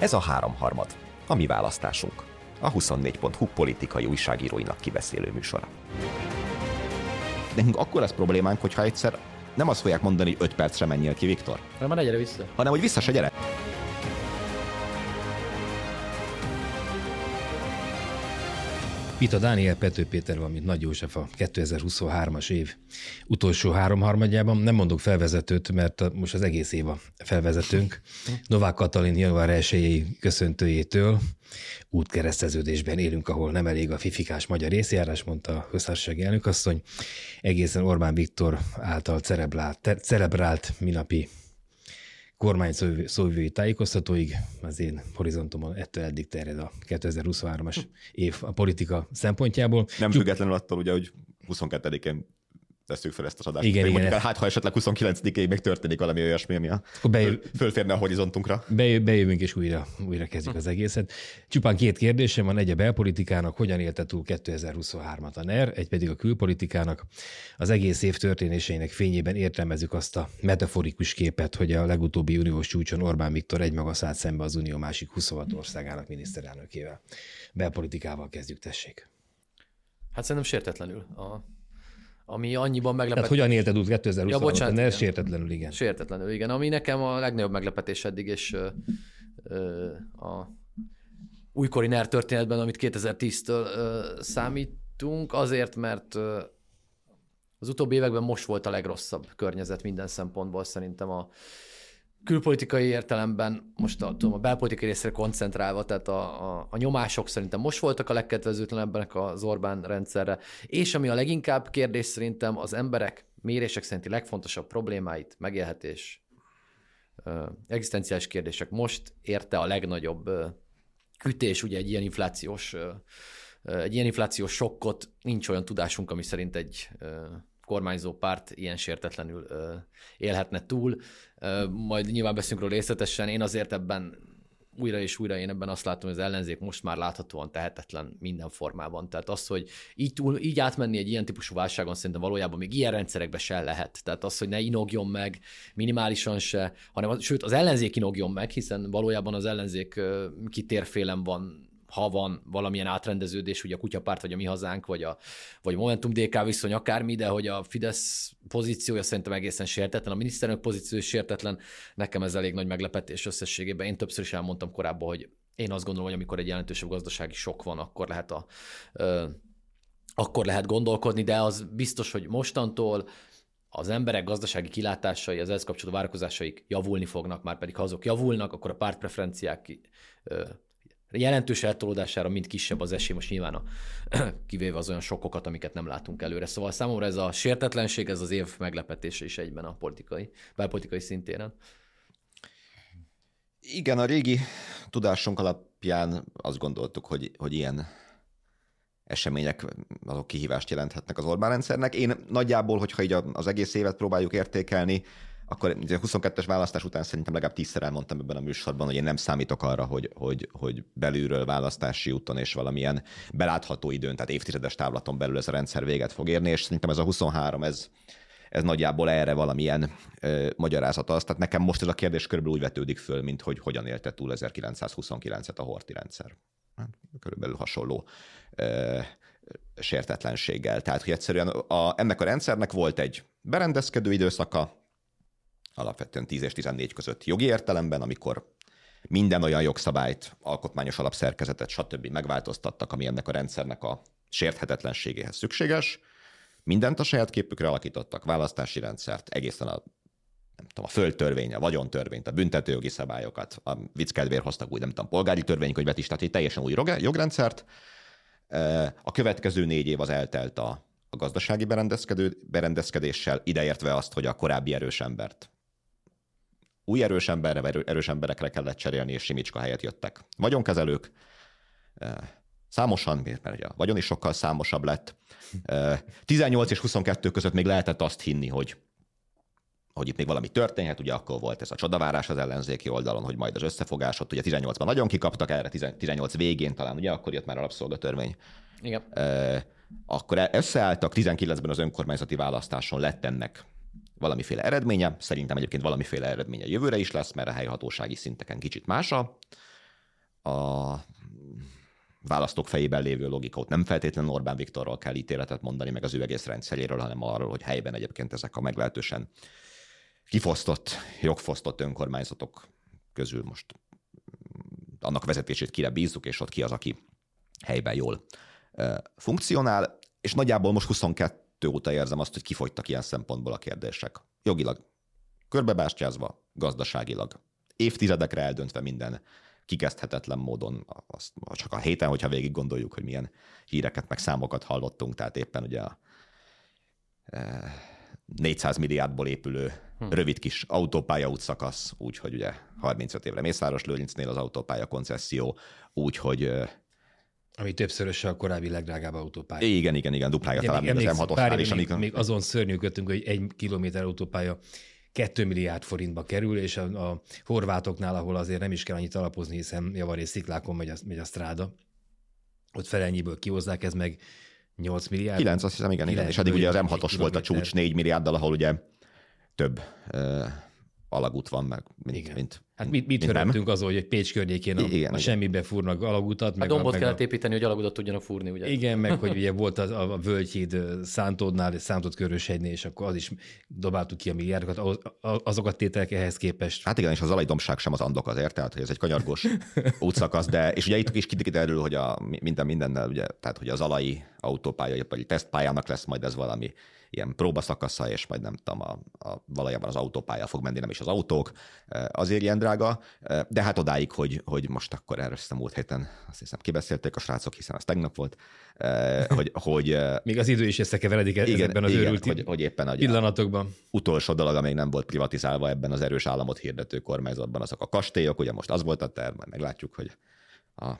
Ez a háromharmad, a mi választásunk, a 24.hu politikai újságíróinak kibeszélő műsora. Nekünk akkor lesz problémánk, hogyha egyszer nem azt fogják mondani, hogy 5 percre menjél ki, Viktor, Hanem már ne gyere vissza. hanem hogy vissza se gyere. Itt a Dániel Pető Péter, valamint Nagy József a 2023-as év utolsó háromharmadjában. Nem mondok felvezetőt, mert most az egész év a felvezetőnk. Novák Katalin január 1 köszöntőjétől útkereszteződésben élünk, ahol nem elég a fifikás magyar részjárás, mondta a köztársasági elnökasszony. Egészen Orbán Viktor által celebrált, celebrált minapi kormány szóvivő- szóvivői tájékoztatóig, az én horizontomon ettől eddig terjed a 2023-as év a politika szempontjából. Nem függetlenül attól, ugye, hogy 22-én tesszük fel ezt az adást. Igen, igen. mondjuk, Hát, ha esetleg 29-ig még történik valami olyasmi, ami a Akkor bejö- fölférne a horizontunkra. Bejö- Bejövünk és újra, újra kezdjük az egészet. Csupán két kérdésem van, egy a belpolitikának, hogyan élte túl 2023-at a NER, egy pedig a külpolitikának. Az egész év történéseinek fényében értelmezzük azt a metaforikus képet, hogy a legutóbbi uniós csúcson Orbán Viktor egymaga szállt szembe az unió másik 26 országának miniszterelnökével. Belpolitikával kezdjük, tessék. Hát szerintem sértetlenül. A, ami annyiban meglepett. Tehát hogyan élted túl 2023-at Ja, bocsánat, NER? igen. Sértetlenül, igen. Sértetlenül, igen. Ami nekem a legnagyobb meglepetés eddig, és ö, ö, a újkori NER történetben, amit 2010-től ö, számítunk, azért, mert ö, az utóbbi években most volt a legrosszabb környezet minden szempontból szerintem a külpolitikai értelemben, most a, tudom, a belpolitikai részre koncentrálva, tehát a, a, a nyomások szerintem most voltak a legkedvezőtlenebbek az Orbán rendszerre, és ami a leginkább kérdés szerintem az emberek mérések szerinti legfontosabb problémáit, megélhetés, ö, egzisztenciális kérdések most érte a legnagyobb ö, ütés, ugye egy ilyen inflációs egy ilyen inflációs sokkot nincs olyan tudásunk, ami szerint egy kormányzó párt ilyen sértetlenül élhetne túl. Majd nyilván beszélünk róla részletesen. Én azért ebben újra és újra én ebben azt látom, hogy az ellenzék most már láthatóan tehetetlen minden formában. Tehát az, hogy így, túl, így átmenni egy ilyen típusú válságon szerintem valójában még ilyen rendszerekbe se lehet. Tehát az, hogy ne inogjon meg minimálisan se, hanem az, sőt az ellenzék inogjon meg, hiszen valójában az ellenzék kitérfélem van ha van valamilyen átrendeződés, ugye a kutyapárt, vagy a mi hazánk, vagy a, vagy Momentum DK viszony, akármi, de hogy a Fidesz pozíciója szerintem egészen sértetlen, a miniszterelnök pozíció is sértetlen, nekem ez elég nagy meglepetés összességében. Én többször is elmondtam korábban, hogy én azt gondolom, hogy amikor egy jelentősebb gazdasági sok van, akkor lehet a ö, akkor lehet gondolkodni, de az biztos, hogy mostantól az emberek gazdasági kilátásai, az ehhez kapcsolódó várakozásaik javulni fognak, már pedig ha azok javulnak, akkor a pártpreferenciák jelentős eltolódására mind kisebb az esély, most nyilván a, kivéve az olyan sokkokat, amiket nem látunk előre. Szóval számomra ez a sértetlenség, ez az év meglepetése is egyben a politikai, belpolitikai szintéren. Igen, a régi tudásunk alapján azt gondoltuk, hogy, hogy ilyen események azok kihívást jelenthetnek az Orbán rendszernek. Én nagyjából, hogyha így az egész évet próbáljuk értékelni, akkor ugye a 22-es választás után szerintem legalább tízszer elmondtam ebben a műsorban, hogy én nem számítok arra, hogy, hogy, hogy belülről választási úton és valamilyen belátható időn, tehát évtizedes távlaton belül ez a rendszer véget fog érni, és szerintem ez a 23, ez, ez nagyjából erre valamilyen ö, magyarázat az. Tehát nekem most ez a kérdés körülbelül úgy vetődik föl, mint hogy hogyan élte túl 1929-et a Horti rendszer. Hát, Körülbelül hasonló ö, sértetlenséggel. Tehát, hogy egyszerűen a, ennek a rendszernek volt egy berendezkedő időszaka, alapvetően 10 és 14 között jogi értelemben, amikor minden olyan jogszabályt, alkotmányos alapszerkezetet, stb. megváltoztattak, ami ennek a rendszernek a sérthetetlenségéhez szükséges. Mindent a saját képükre alakítottak, választási rendszert, egészen a nem tudom, a földtörvény, a vagyontörvényt, a büntetőjogi szabályokat, a vicc kedvéért hoztak új, nem tudom, polgári törvénykönyvet is, tehát egy teljesen új jog- jogrendszert. A következő négy év az eltelt a, a gazdasági berendezkedéssel, ideértve azt, hogy a korábbi erős embert új erős emberre, erő, erős emberekre kellett cserélni, és simicska helyett jöttek vagyonkezelők. Számosan, mert ugye a vagyon is sokkal számosabb lett. 18 és 22 között még lehetett azt hinni, hogy hogy itt még valami történhet, ugye akkor volt ez a csodavárás az ellenzéki oldalon, hogy majd az összefogás, ott ugye 18-ban nagyon kikaptak erre, 18 végén talán, ugye akkor jött már a rabszolgatörvény. Igen. Akkor összeálltak, 19-ben az önkormányzati választáson lett ennek valamiféle eredménye. Szerintem egyébként valamiféle eredménye jövőre is lesz, mert a helyhatósági szinteken kicsit más a választók fejében lévő logikót. Nem feltétlenül Orbán Viktorról kell ítéletet mondani, meg az ő egész rendszeréről, hanem arról, hogy helyben egyébként ezek a meglehetősen kifosztott, jogfosztott önkormányzatok közül most annak vezetését kire bízzuk, és ott ki az, aki helyben jól funkcionál, és nagyjából most 22 óta érzem azt, hogy kifogytak ilyen szempontból a kérdések. Jogilag körbebástyázva, gazdaságilag, évtizedekre eldöntve minden kikezdhetetlen módon, azt, csak a héten, hogyha végig gondoljuk, hogy milyen híreket, meg számokat hallottunk, tehát éppen ugye a 400 milliárdból épülő hm. rövid kis autópálya útszakasz, úgyhogy ugye 35 évre Mészáros Lőrincnél az autópálya koncesszió, úgyhogy ami többszöröse a korábbi legdrágább autópálya. Igen, igen, igen, duplája talán, még az m 6 is. Még, még azon szörnyűködtünk, hogy egy kilométer autópálya 2 milliárd forintba kerül, és a, a horvátoknál, ahol azért nem is kell annyit alapozni, hiszen javarés sziklákon megy a, megy a stráda, ott felennyiből kihozzák, ez meg 8 milliárd. 9, azt hiszem, igen, igen. És addig ugye az M6-os volt a csúcs 4 milliárddal, ahol ugye több uh, alagút van, meg mint, Igen. mint Hát mit, mit hörögtünk azon, hogy Pécs környékén a, igen, a semmibe fúrnak alagutat. Meg a dombot a, meg kellett a... építeni, hogy alagutat tudjanak fúrni, ugye? Igen, meg hogy ugye volt az, a, a Völgyhíd Szántódnál, és Szántód Köröshegynél, és akkor az is dobáltuk ki a milliárdokat, azokat tételek ehhez képest. Hát igen, és az alajdomság sem az andok azért, tehát hogy ez egy kanyargos útszakasz, de és ugye itt is kiderül, hogy a minden mindennel, ugye, tehát hogy az alai autópálya, vagy tesztpályának lesz majd ez valami ilyen próbaszakasza, és majd nem tudom, a, a, valójában az autópálya fog menni, nem is az autók, azért ilyen drága, de hát odáig, hogy, hogy most akkor erről a múlt héten azt hiszem kibeszélték a srácok, hiszen az tegnap volt, hogy... hogy Még az idő is összekeveredik igen, ezekben az igen, őrült hogy, hogy éppen a pillanatokban. Utolsó dolog, amely nem volt privatizálva ebben az erős államot hirdető kormányzatban, azok a kastélyok, ugye most az volt a terv, majd meglátjuk, hogy a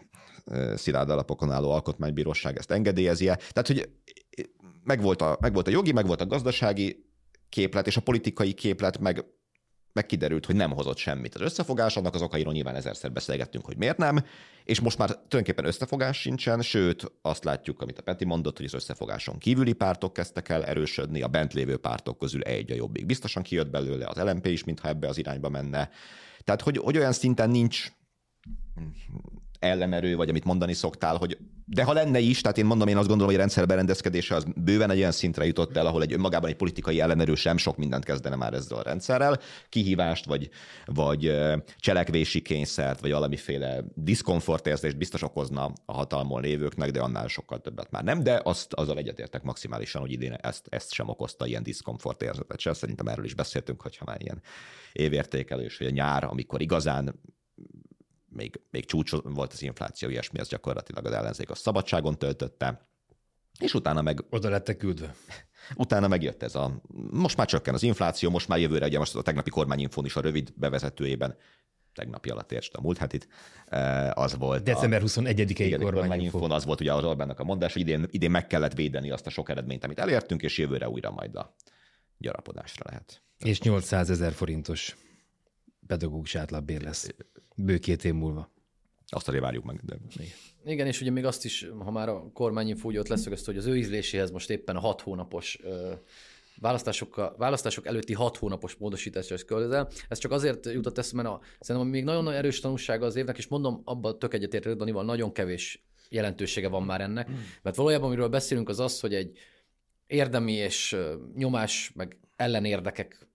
szilárd alapokon álló alkotmánybíróság ezt engedélyezi -e. Tehát, hogy megvolt a, megvolt a jogi, megvolt a gazdasági képlet, és a politikai képlet meg, meg kiderült, hogy nem hozott semmit. Az összefogás, annak az okairól nyilván ezerszer beszélgettünk, hogy miért nem, és most már tulajdonképpen összefogás sincsen, sőt azt látjuk, amit a Peti mondott, hogy az összefogáson kívüli pártok kezdtek el erősödni, a bent lévő pártok közül egy a jobbik biztosan kijött belőle, az LMP is, mintha ebbe az irányba menne. Tehát, hogy, hogy olyan szinten nincs ellenerő, vagy amit mondani szoktál, hogy de ha lenne is, tehát én mondom, én azt gondolom, hogy a rendszer berendezkedése az bőven egy olyan szintre jutott el, ahol egy önmagában egy politikai ellenerő sem sok mindent kezdene már ezzel a rendszerrel, kihívást, vagy, vagy cselekvési kényszert, vagy valamiféle diszkomfortérzést biztos okozna a hatalmon lévőknek, de annál sokkal többet már nem, de azt azzal egyetértek maximálisan, hogy idén ezt, ezt sem okozta ilyen diszkomfortérzetet se. Szerintem erről is beszéltünk, hogyha már ilyen évértékelős, hogy a nyár, amikor igazán még, még csúcs volt az infláció, ilyesmi, az gyakorlatilag az ellenzék a szabadságon töltötte, és utána meg... Oda lettek küldve. Utána megjött ez a... Most már csökken az infláció, most már jövőre, ugye most a tegnapi kormányinfón is a rövid bevezetőjében tegnapi alatt értsd a múlt hetit, eh, az volt. December 21-i kormányinfón az volt ugye az Orbánnak a mondás, hogy idén, idén meg kellett védeni azt a sok eredményt, amit elértünk, és jövőre újra majd a gyarapodásra lehet. És 800 ezer forintos pedagógus átlagbér lesz bő két év múlva. Azt azért várjuk meg. De... Igen. Igen, és ugye még azt is, ha már a kormányinfó úgy ott leszögezte, hogy az ő ízléséhez most éppen a hat hónapos ö, választások, választások előtti hat hónapos módosításra is közel. Ez csak azért jutott eszembe, mert a, szerintem még nagyon-nagyon erős tanulsága az évnek, és mondom, abban tök egyetértek Danival, nagyon kevés jelentősége van már ennek, mm. mert valójában amiről beszélünk az az, hogy egy érdemi és nyomás, meg ellenérdekek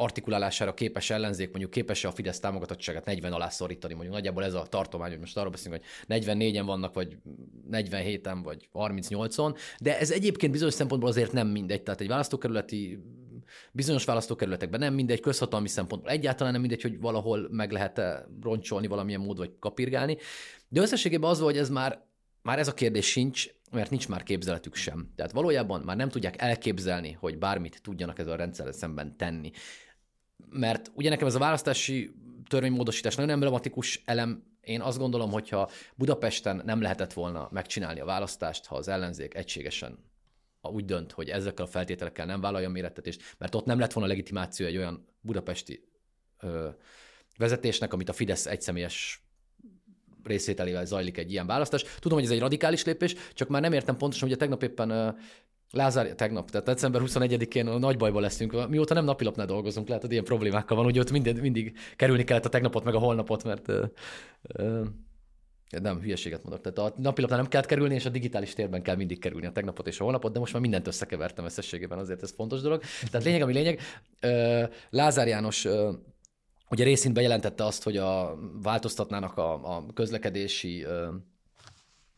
artikulálására képes ellenzék mondjuk képes-e a Fidesz támogatottságát 40 alá szorítani, mondjuk nagyjából ez a tartomány, hogy most arról beszélünk, hogy 44-en vannak, vagy 47-en, vagy 38-on, de ez egyébként bizonyos szempontból azért nem mindegy, tehát egy választókerületi bizonyos választókerületekben nem mindegy, közhatalmi szempontból egyáltalán nem mindegy, hogy valahol meg lehet-e roncsolni valamilyen mód, vagy kapirgálni. De összességében az, hogy ez már, már ez a kérdés sincs, mert nincs már képzeletük sem. Tehát valójában már nem tudják elképzelni, hogy bármit tudjanak ezzel a rendszerrel szemben tenni mert ugye nekem ez a választási törvénymódosítás nagyon emblematikus elem. Én azt gondolom, hogyha Budapesten nem lehetett volna megcsinálni a választást, ha az ellenzék egységesen úgy dönt, hogy ezekkel a feltételekkel nem vállalja a mérettetést, mert ott nem lett volna legitimáció egy olyan budapesti ö, vezetésnek, amit a Fidesz egyszemélyes részvételével zajlik egy ilyen választás. Tudom, hogy ez egy radikális lépés, csak már nem értem pontosan, hogy a tegnap éppen Lázár, tegnap, tehát december 21-én nagy bajba leszünk. Mióta nem napilapnál dolgozunk, lehet, hogy ilyen problémákkal van, hogy ott mindig, mindig kerülni kellett a tegnapot, meg a holnapot, mert ö, ö, Nem, hülyeséget mondok. Tehát a napilapnál nem kell kerülni, és a digitális térben kell mindig kerülni a tegnapot és a holnapot, de most már mindent összekevertem összességében, azért ez fontos dolog. Tehát lényeg, ami lényeg. Lázár János ugye részint bejelentette azt, hogy a, változtatnának a, a közlekedési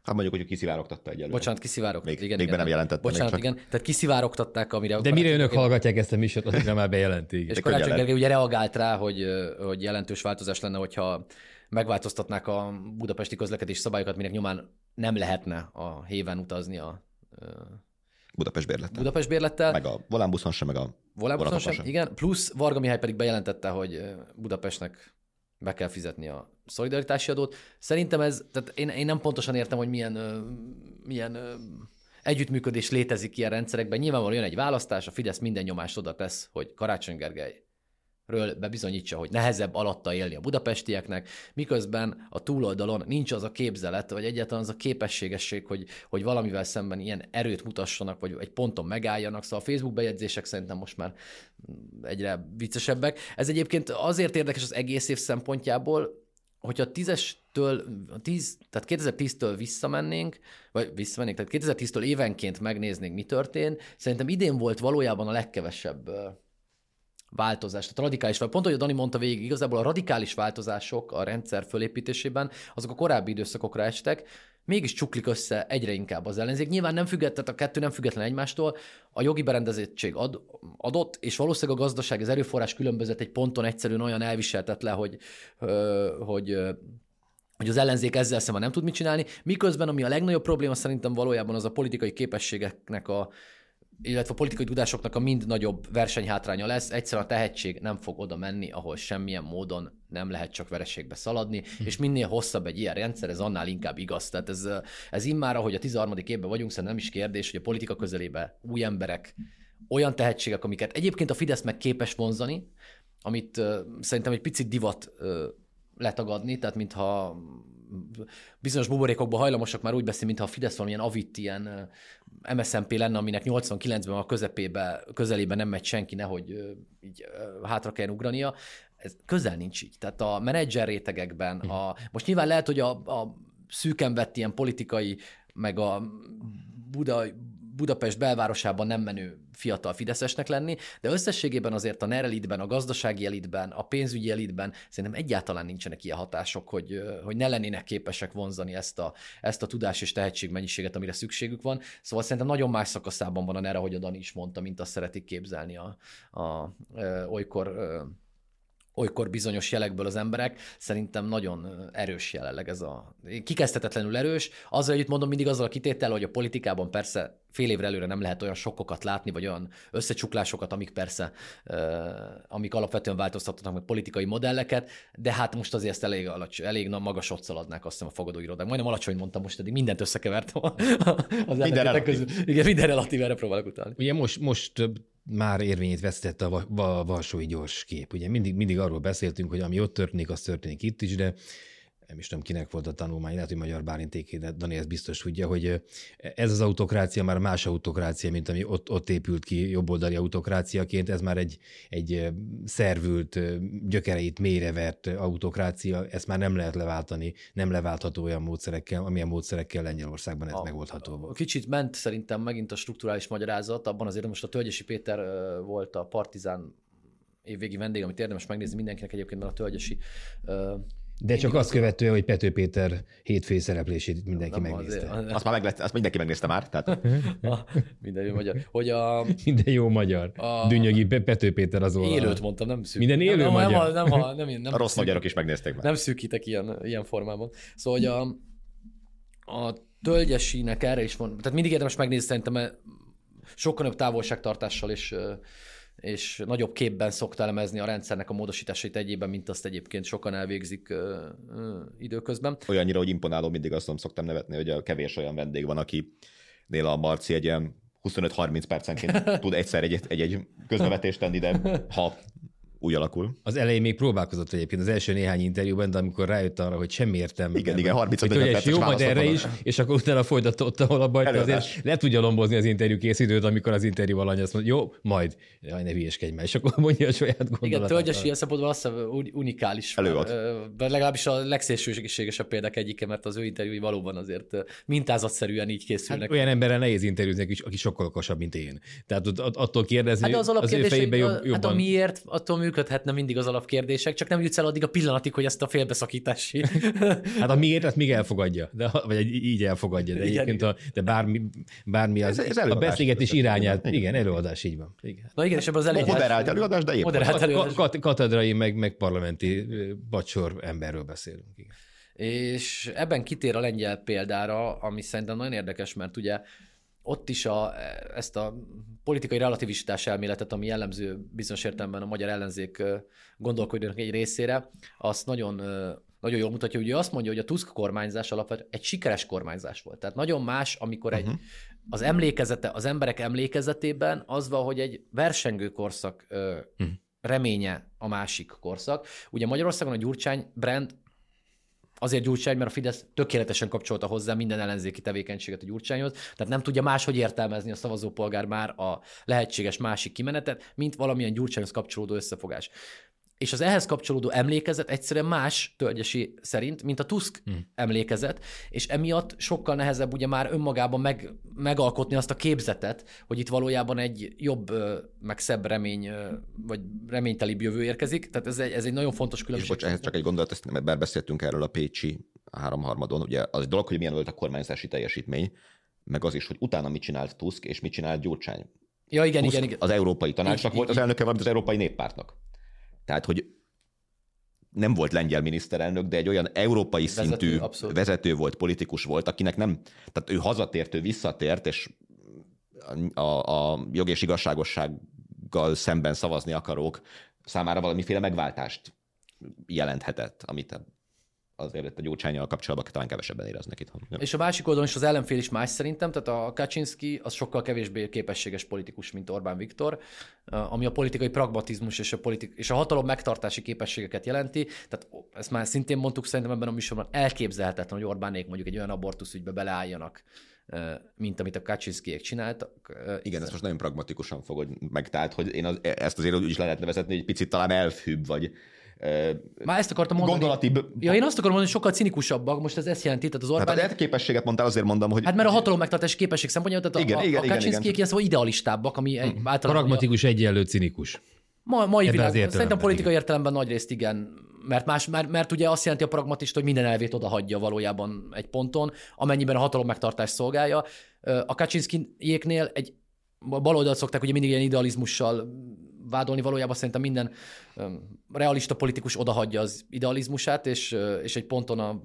Hát mondjuk, hogy kiszivárogtatta egyelőre. Bocsánat, kiszivárogtatták. Még, igen, még igen, be nem jelentette. Bocsánat, csak... igen. Tehát kiszivárogtatták, amire... De mire önök hallgatják ezt a műsort, addigra már bejelenti. És Karácsony Gergely ugye reagált rá, hogy, hogy jelentős változás lenne, hogyha megváltoztatnák a budapesti közlekedési szabályokat, minek nyomán nem lehetne a héven utazni a Budapest bérlettel. Budapest bérlettel. Meg a volánbuszon sem, meg a volánbuszon sem, sem, igen. Plusz Varga Mihály pedig bejelentette, hogy Budapestnek be kell fizetni a szolidaritási adót. Szerintem ez, tehát én, én nem pontosan értem, hogy milyen, milyen együttműködés létezik ilyen rendszerekben. Nyilvánvalóan jön egy választás, a Fidesz minden nyomást oda tesz, hogy Karácsony Gergely ről bebizonyítsa, hogy nehezebb alatta élni a budapestieknek, miközben a túloldalon nincs az a képzelet, vagy egyáltalán az a képességesség, hogy, hogy valamivel szemben ilyen erőt mutassanak, vagy egy ponton megálljanak. Szóval a Facebook bejegyzések szerintem most már egyre viccesebbek. Ez egyébként azért érdekes az egész év szempontjából, hogyha tízestől, tíz, tehát 2010-től visszamennénk, vagy visszamennénk, tehát 2010-től évenként megnéznénk, mi történt, szerintem idén volt valójában a legkevesebb változás, tehát radikális, vagy pont, hogy a Dani mondta végig, igazából a radikális változások a rendszer fölépítésében, azok a korábbi időszakokra estek, mégis csuklik össze egyre inkább az ellenzék. Nyilván nem függet, tehát a kettő nem független egymástól, a jogi berendezettség ad, adott, és valószínűleg a gazdaság, az erőforrás különbözet egy ponton egyszerűen olyan elviseltetlen, hogy, hogy hogy az ellenzék ezzel szemben nem tud mit csinálni, miközben ami a legnagyobb probléma szerintem valójában az a politikai képességeknek a, illetve a politikai tudásoknak a mind nagyobb versenyhátránya lesz. Egyszerűen a tehetség nem fog oda menni, ahol semmilyen módon nem lehet csak vereségbe szaladni, hm. és minél hosszabb egy ilyen rendszer, ez annál inkább igaz. Tehát ez, ez immár, ahogy a 13. évben vagyunk, szerintem nem is kérdés, hogy a politika közelébe új emberek, olyan tehetségek, amiket egyébként a Fidesz meg képes vonzani, amit uh, szerintem egy picit divat uh, letagadni, tehát mintha bizonyos buborékokban hajlamosak már úgy beszélni, mintha a Fidesz valamilyen avit ilyen MSZMP lenne, aminek 89-ben a közepébe, közelébe nem megy senki, nehogy így hátra kell ugrania. Ez közel nincs így. Tehát a menedzser rétegekben, a, most nyilván lehet, hogy a, a szűken vett ilyen politikai, meg a Buda, Budapest belvárosában nem menő fiatal fideszesnek lenni, de összességében azért a NER elitben, a gazdasági elitben, a pénzügyi elitben szerintem egyáltalán nincsenek ilyen hatások, hogy, hogy ne lennének képesek vonzani ezt a, ezt a tudás és tehetségmennyiséget, amire szükségük van. Szóval szerintem nagyon más szakaszában van a NER, ahogy a Dani is mondta, mint azt szeretik képzelni a, a, a olykor olykor bizonyos jelekből az emberek, szerintem nagyon erős jelenleg ez a kikezdhetetlenül erős. Azzal együtt mondom mindig azzal a kitétel, hogy a politikában persze fél évre előre nem lehet olyan sokkokat látni, vagy olyan összecsuklásokat, amik persze, amik alapvetően változtatnak meg politikai modelleket, de hát most azért ezt elég, alacs, elég magas ott szaladnák azt hiszem a fogadóirodák. Majdnem alacsony mondtam most, eddig mindent összekevertem az minden relatív. közül. Igen, minden relatív, erre próbálok utalni. Ugye most, most már érvényét vesztette a Varsói gyors kép. Ugye mindig, mindig arról beszéltünk, hogy ami ott történik, az történik itt is, de nem is tudom, kinek volt a tanulmány, lehet, hogy Magyar Bálintéké, de Dani ezt biztos tudja, hogy ez az autokrácia már más autokrácia, mint ami ott, ott épült ki jobboldali autokráciaként, ez már egy, egy szervült, gyökereit mélyre autokrácia, ezt már nem lehet leváltani, nem leváltható olyan módszerekkel, amilyen módszerekkel Lengyelországban ez a, megoldható volt. Kicsit ment szerintem megint a strukturális magyarázat, abban azért most a Tölgyesi Péter volt a Partizán évvégi vendég, amit érdemes megnézni mindenkinek egyébként, mert a Tölgyesi de csak azt követő, hogy Pető Péter hétfői szereplését mindenki nem megnézte. Azért, azt már meglett, azt mindenki megnézte már. Tehát... minden jó magyar. Hogy a... Minden jó magyar. A... Dünnyögi Pető Péter az oldalon. Élőt mondtam, nem szűk. Minden élő nem, magyar. Nem, nem, nem, nem, nem, a rossz szűk, magyarok is megnézték már. Nem szűkítek ilyen, ilyen formában. Szóval, hogy a, a tölgyesinek erre is van, tehát mindig érdemes megnézni szerintem, sokkal nagyobb távolságtartással és és nagyobb képben szokta elemezni a rendszernek a módosításait egyében, mint azt egyébként sokan elvégzik ö, ö, időközben. Olyannyira, hogy imponáló mindig azt szoktam nevetni, hogy a kevés olyan vendég van, aki nél a Marci egy ilyen 25-30 percenként tud egyszer egy, egy, egy közbevetést tenni, de ha úgy alakul. Az elején még próbálkozott egyébként az első néhány interjúban, de amikor rájött arra, hogy semmi értelme. Igen, igen, 30 hogy, hogy jó, majd erre is, és akkor utána folytatott, ahol a baj, azért le tudja lombozni az interjú készítőt, amikor az interjú alany azt mondja, jó, majd, jaj, ne hülyeskedj már, és akkor mondja a saját gondolatát. Igen, tölgyes ilyen szempontból azt hiszem unikális. Előad. De legalábbis a legszélsőségesebb példák egyike, mert az ő interjúi valóban azért mintázatszerűen így készülnek. Hát olyan emberrel nehéz interjúzni, aki sokkal okosabb, mint én. Tehát attól kérdezni, hát az, az ő fejében jobb, jobban... Hát a miért, attól működhetne mindig az alapkérdések, csak nem jutsz el addig a pillanatig, hogy ezt a félbeszakítási. hát a miért, ezt még elfogadja, de, vagy így elfogadja, de egyébként a, de bármi, bármi az, ez, ez a beszélgetés irányát, igen. igen, előadás, így van. Igen. Na igen, és ebben az előadás... Moderált előadás, de épp. Moderált előadás. Kat, katedrai, meg, meg parlamenti bacsor emberről beszélünk. Igen. És ebben kitér a lengyel példára, ami szerintem nagyon érdekes, mert ugye ott is a, ezt a politikai relativistás elméletet, ami jellemző bizonyos értelemben a magyar ellenzék gondolkodónak egy részére, azt nagyon, nagyon jól mutatja, hogy azt mondja, hogy a Tusk kormányzás alapvetően egy sikeres kormányzás volt. Tehát nagyon más, amikor egy, uh-huh. az emlékezete, az emberek emlékezetében az van, hogy egy versengő korszak uh-huh. reménye a másik korszak. Ugye Magyarországon a Gyurcsány brand azért Gyurcsány, mert a Fidesz tökéletesen kapcsolta hozzá minden ellenzéki tevékenységet a Gyurcsányhoz, tehát nem tudja máshogy értelmezni a szavazópolgár már a lehetséges másik kimenetet, mint valamilyen Gyurcsányhoz kapcsolódó összefogás és az ehhez kapcsolódó emlékezet egyszerűen más tölgyesi szerint, mint a Tusk hmm. emlékezet, és emiatt sokkal nehezebb ugye már önmagában meg, megalkotni azt a képzetet, hogy itt valójában egy jobb, meg szebb remény, vagy reménytelibb jövő érkezik. Tehát ez egy, ez egy nagyon fontos különbség. És bocs, ehhez csak egy gondolat, ezt, mert beszéltünk erről a Pécsi háromharmadon, ugye az dolog, hogy milyen volt a kormányzási teljesítmény, meg az is, hogy utána mit csinált Tusk, és mit csinált Gyurcsány. Ja, igen, Tusk igen, igen. Az Európai Tanácsnak volt az elnöke, valamint az Európai Néppártnak. Tehát, hogy nem volt lengyel miniszterelnök, de egy olyan európai vezető, szintű abszolút. vezető volt, politikus volt, akinek nem, tehát ő hazatért, ő visszatért, és a, a, jog és igazságossággal szemben szavazni akarók számára valamiféle megváltást jelenthetett, amit azért a gyógycsányjal kapcsolatban talán kevesebben éreznek itt. Ja. És a másik oldalon is az ellenfél is más szerintem, tehát a Kaczynski az sokkal kevésbé képességes politikus, mint Orbán Viktor, ami a politikai pragmatizmus és a, politik- és a hatalom megtartási képességeket jelenti. Tehát ezt már szintén mondtuk szerintem ebben a műsorban, elképzelhetetlen, hogy Orbánék mondjuk egy olyan abortuszügybe beleálljanak, mint amit a Kaczynszkiek csináltak. Igen, ezt most nagyon pragmatikusan fogod meg, tehát hogy én az, ezt azért úgy is le lehetne vezetni, hogy egy picit talán elfűbb, vagy már ezt akartam mondani. Gondolati... Ja, én azt akarom mondani, hogy sokkal cinikusabbak, most ez ezt jelenti, tehát az Orbán... Hát a képességet mondtál, azért mondom, hogy... Hát mert a hatalom megtartási képesség szempontjából, tehát igen, a, igen, a Kaczynszkiek ilyen szóval idealistábbak, ami egy hmm. általában... Pragmatikus egyenlő cinikus. Ma, mai világ, szerintem politikai értelemben nagy részt igen, mert, más, mert, mert ugye azt jelenti a pragmatist, hogy minden elvét oda hagyja valójában egy ponton, amennyiben a hatalom megtartás szolgálja. A Kaczynszkijéknél egy baloldalt szokták ugye mindig ilyen idealizmussal vádolni, valójában szerintem minden realista politikus odahagyja az idealizmusát, és, és egy ponton a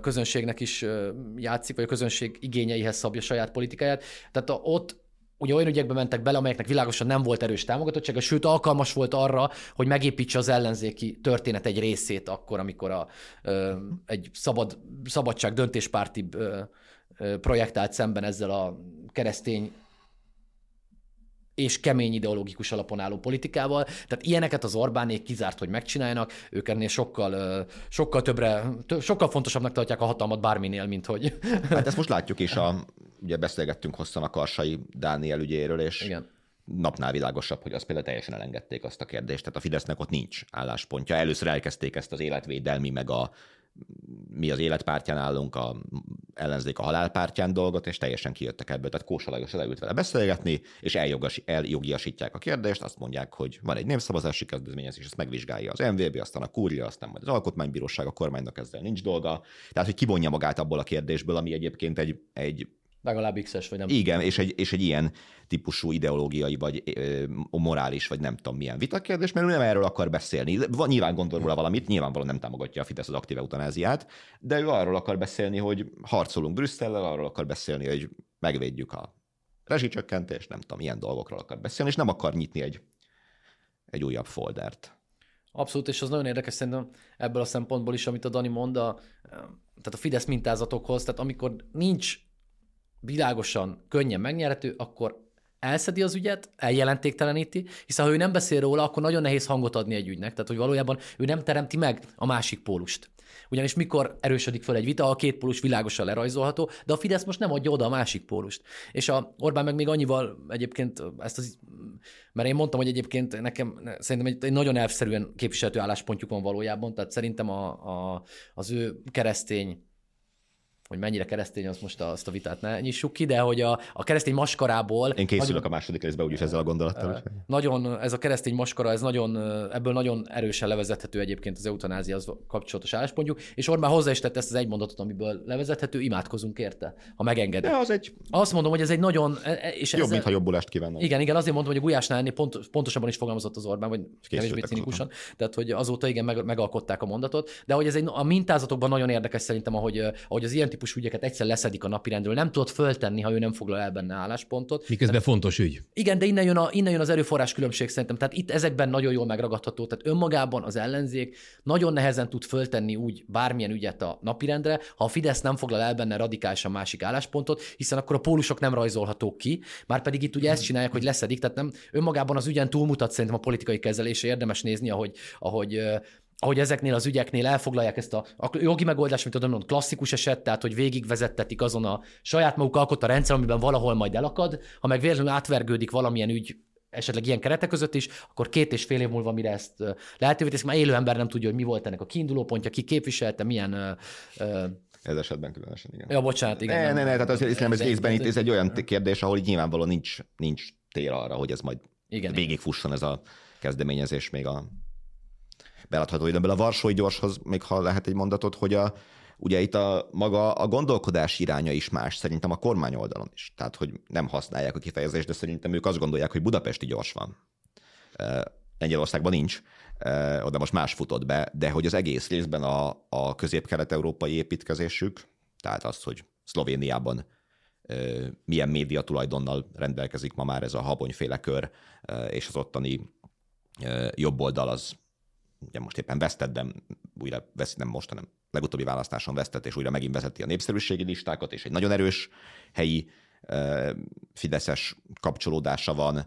közönségnek is játszik, vagy a közönség igényeihez szabja saját politikáját. Tehát ott ugye olyan ügyekbe mentek bele, amelyeknek világosan nem volt erős támogatottsága, sőt alkalmas volt arra, hogy megépítse az ellenzéki történet egy részét akkor, amikor a, egy szabad, szabadság döntéspárti ö, projektált szemben ezzel a keresztény és kemény ideológikus alapon álló politikával. Tehát ilyeneket az Orbánék kizárt, hogy megcsináljanak, ők ennél sokkal, sokkal többre, sokkal fontosabbnak tartják a hatalmat bárminél, mint hogy... Hát ezt most látjuk is, a, ugye beszélgettünk hosszan a Karsai Dániel ügyéről, és Igen. napnál világosabb, hogy azt például teljesen elengedték azt a kérdést. Tehát a Fidesznek ott nincs álláspontja. Először elkezdték ezt az életvédelmi, meg a mi az életpártján állunk, a ellenzék a halálpártján dolgot, és teljesen kijöttek ebből. Tehát Kósa Lajos leült vele beszélgetni, és eljogas, eljogiasítják a kérdést, azt mondják, hogy van egy népszavazási kezdeményezés, ezt megvizsgálja az MVB, aztán a kúria, aztán majd az alkotmánybíróság, a kormánynak ezzel nincs dolga. Tehát, hogy kivonja magát abból a kérdésből, ami egyébként egy, egy Legalább x vagy nem. Igen, és egy, és egy ilyen típusú ideológiai, vagy ö, morális, vagy nem tudom milyen vitakérdés, mert ő nem erről akar beszélni. Van, nyilván gondol róla valamit, nyilvánvalóan nem támogatja a Fidesz az aktív eutanáziát, de ő arról akar beszélni, hogy harcolunk Brüsszellel, arról akar beszélni, hogy megvédjük a rezsicsökkentést, nem tudom, ilyen dolgokról akar beszélni, és nem akar nyitni egy, egy újabb foldert. Abszolút, és az nagyon érdekes szerintem ebből a szempontból is, amit a Dani mond, a, tehát a Fidesz mintázatokhoz, tehát amikor nincs világosan, könnyen megnyerhető, akkor elszedi az ügyet, eljelentékteleníti, hiszen ha ő nem beszél róla, akkor nagyon nehéz hangot adni egy ügynek. Tehát, hogy valójában ő nem teremti meg a másik pólust. Ugyanis mikor erősödik föl egy vita, a két pólus világosan lerajzolható, de a Fidesz most nem adja oda a másik pólust. És a Orbán meg még annyival egyébként ezt az, mert én mondtam, hogy egyébként nekem szerintem egy, egy nagyon elvszerűen képviselhető álláspontjuk van valójában, tehát szerintem a, a, az ő keresztény hogy mennyire keresztény, az most azt a vitát ne nyissuk ki, de hogy a, a keresztény maskarából... Én készülök nagyon, a második részbe úgyis ezzel a gondolattal. Nagyon, ez a keresztény maskara, ez nagyon, ebből nagyon erősen levezethető egyébként az az kapcsolatos álláspontjuk, és Orbán hozzá is tett ezt az egy mondatot, amiből levezethető, imádkozunk érte, ha megengedi. De az egy... Azt mondom, hogy ez egy nagyon... E, e, és Jobb, ezzel... mintha jobbulást kívánnak. Igen, igen, azért mondom, hogy a Gulyásnál ennél pont, pontosabban is fogalmazott az Orbán, vagy kevésbé cinikusan. Tehát, hogy azóta igen, meg, megalkották a mondatot, de hogy ez egy, a mintázatokban nagyon érdekes szerintem, ahogy, ahogy az ilyen típusú ügyeket egyszer leszedik a napirendről, nem tudod föltenni, ha ő nem foglal el benne álláspontot. Miközben tehát, fontos ügy. Igen, de innen jön, a, innen jön az erőforrás különbség szerintem. Tehát itt ezekben nagyon jól megragadható. Tehát önmagában az ellenzék nagyon nehezen tud föltenni úgy bármilyen ügyet a napirendre, ha a Fidesz nem foglal el benne radikálisan másik álláspontot, hiszen akkor a pólusok nem rajzolhatók ki, már pedig itt ugye ezt csinálják, hogy leszedik, tehát nem önmagában az ügyen túlmutat szerintem a politikai kezelése, érdemes nézni, ahogy, ahogy ahogy ezeknél az ügyeknél elfoglalják ezt a, a jogi megoldást, mint tudom, klasszikus eset, tehát hogy végigvezettetik azon a saját maguk alkotta rendszer, amiben valahol majd elakad, ha meg véletlenül átvergődik valamilyen ügy esetleg ilyen keretek között is, akkor két és fél év múlva, mire ezt lehetővé teszik, már élő ember nem tudja, hogy mi volt ennek a kiinduló pontja, ki képviselte, milyen uh, ez esetben különösen, igen. Ja, bocsánat, igen. Ne, nem, ne, ne, tehát azért hiszem, ez részben itt ez egy olyan kérdés, ahol így nyilvánvalóan nincs, nincs tér arra, hogy ez majd igen, végigfusson ez a kezdeményezés még a beladható időben. A Varsói gyorshoz még ha lehet egy mondatot, hogy a, ugye itt a maga a gondolkodás iránya is más, szerintem a kormány oldalon is. Tehát, hogy nem használják a kifejezést, de szerintem ők azt gondolják, hogy budapesti gyors van. Lengyelországban nincs, oda most más futott be, de hogy az egész részben a, a közép-kelet-európai építkezésük, tehát az, hogy Szlovéniában milyen média tulajdonnal rendelkezik ma már ez a habonyféle kör, és az ottani jobb oldal az ugye most éppen vesztett, de újra vesz, nem most, hanem legutóbbi választáson vesztett, és újra megint vezeti a népszerűségi listákat, és egy nagyon erős helyi fideszes kapcsolódása van,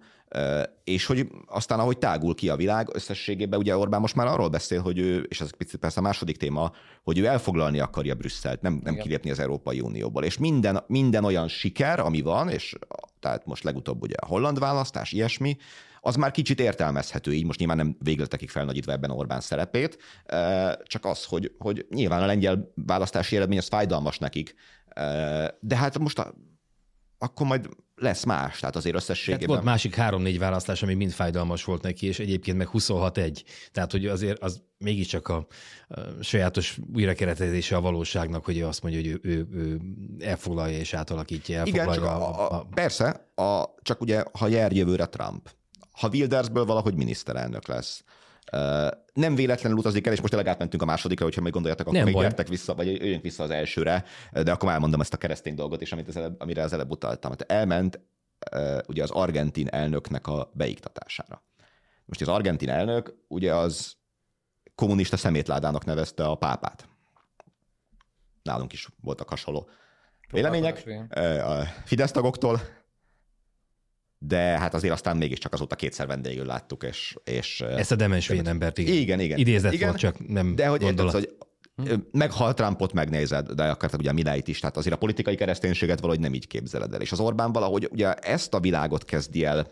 és hogy aztán ahogy tágul ki a világ, összességében ugye Orbán most már arról beszél, hogy ő, és ez picit persze a második téma, hogy ő elfoglalni akarja Brüsszelt, nem, nem kilépni az Európai Unióból. És minden, minden olyan siker, ami van, és tehát most legutóbb ugye a holland választás, ilyesmi, az már kicsit értelmezhető, így most nyilván nem végletekig felnagyítva ebben Orbán szerepét, csak az, hogy, hogy nyilván a lengyel választási eredmény az fájdalmas nekik, de hát most a, akkor majd lesz más, tehát azért összességében. Hát volt másik három-négy választás, ami mind fájdalmas volt neki, és egyébként meg 26-1. Tehát, hogy azért az mégiscsak a, a sajátos újrakeretezése a valóságnak, hogy ő azt mondja, hogy ő, ő, ő elfoglalja és átalakítja, elfoglalja. Igen, csak a, a, a, persze, a, csak ugye, ha jár jövőre Trump, ha Wildersből valahogy miniszterelnök lesz. Nem véletlenül utazik el, és most tényleg átmentünk a másodikra, hogyha még gondoljátok, akkor még gyertek vissza, vagy jöjjünk vissza az elsőre, de akkor elmondom ezt a keresztény dolgot is, amit az előbb, amire az előbb utaltam. Hát elment ugye az argentin elnöknek a beiktatására. Most az argentin elnök ugye az kommunista szemétládának nevezte a pápát. Nálunk is voltak hasonló vélemények. A Fidesz tagoktól, de hát azért aztán mégiscsak azóta kétszer vendégül láttuk, és... és Ezt a demens embert, igen. Igen, igen. Idézett igen, volt, csak nem De hogy érted, hogy hm? meghalt Trumpot megnézed, de akartad ugye a Mileit is, tehát azért a politikai kereszténységet valahogy nem így képzeled el. És az Orbán valahogy ugye ezt a világot kezdi el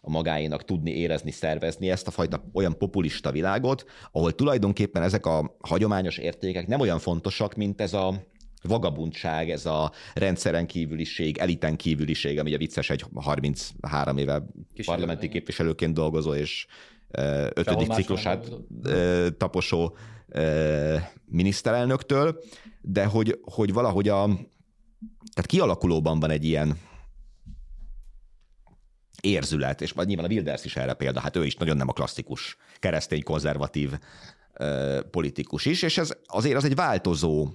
a magáénak tudni, érezni, szervezni ezt a fajta olyan populista világot, ahol tulajdonképpen ezek a hagyományos értékek nem olyan fontosak, mint ez a vagabundság, ez a rendszeren kívüliség, eliten kívüliség, ami a vicces egy 33 éve Kísérlő, parlamenti igen. képviselőként dolgozó és ötödik ciklusát taposó miniszterelnöktől, de hogy, hogy valahogy a, tehát kialakulóban van egy ilyen érzület, és nyilván a Wilders is erre példa, hát ő is nagyon nem a klasszikus keresztény konzervatív politikus is, és ez azért az egy változó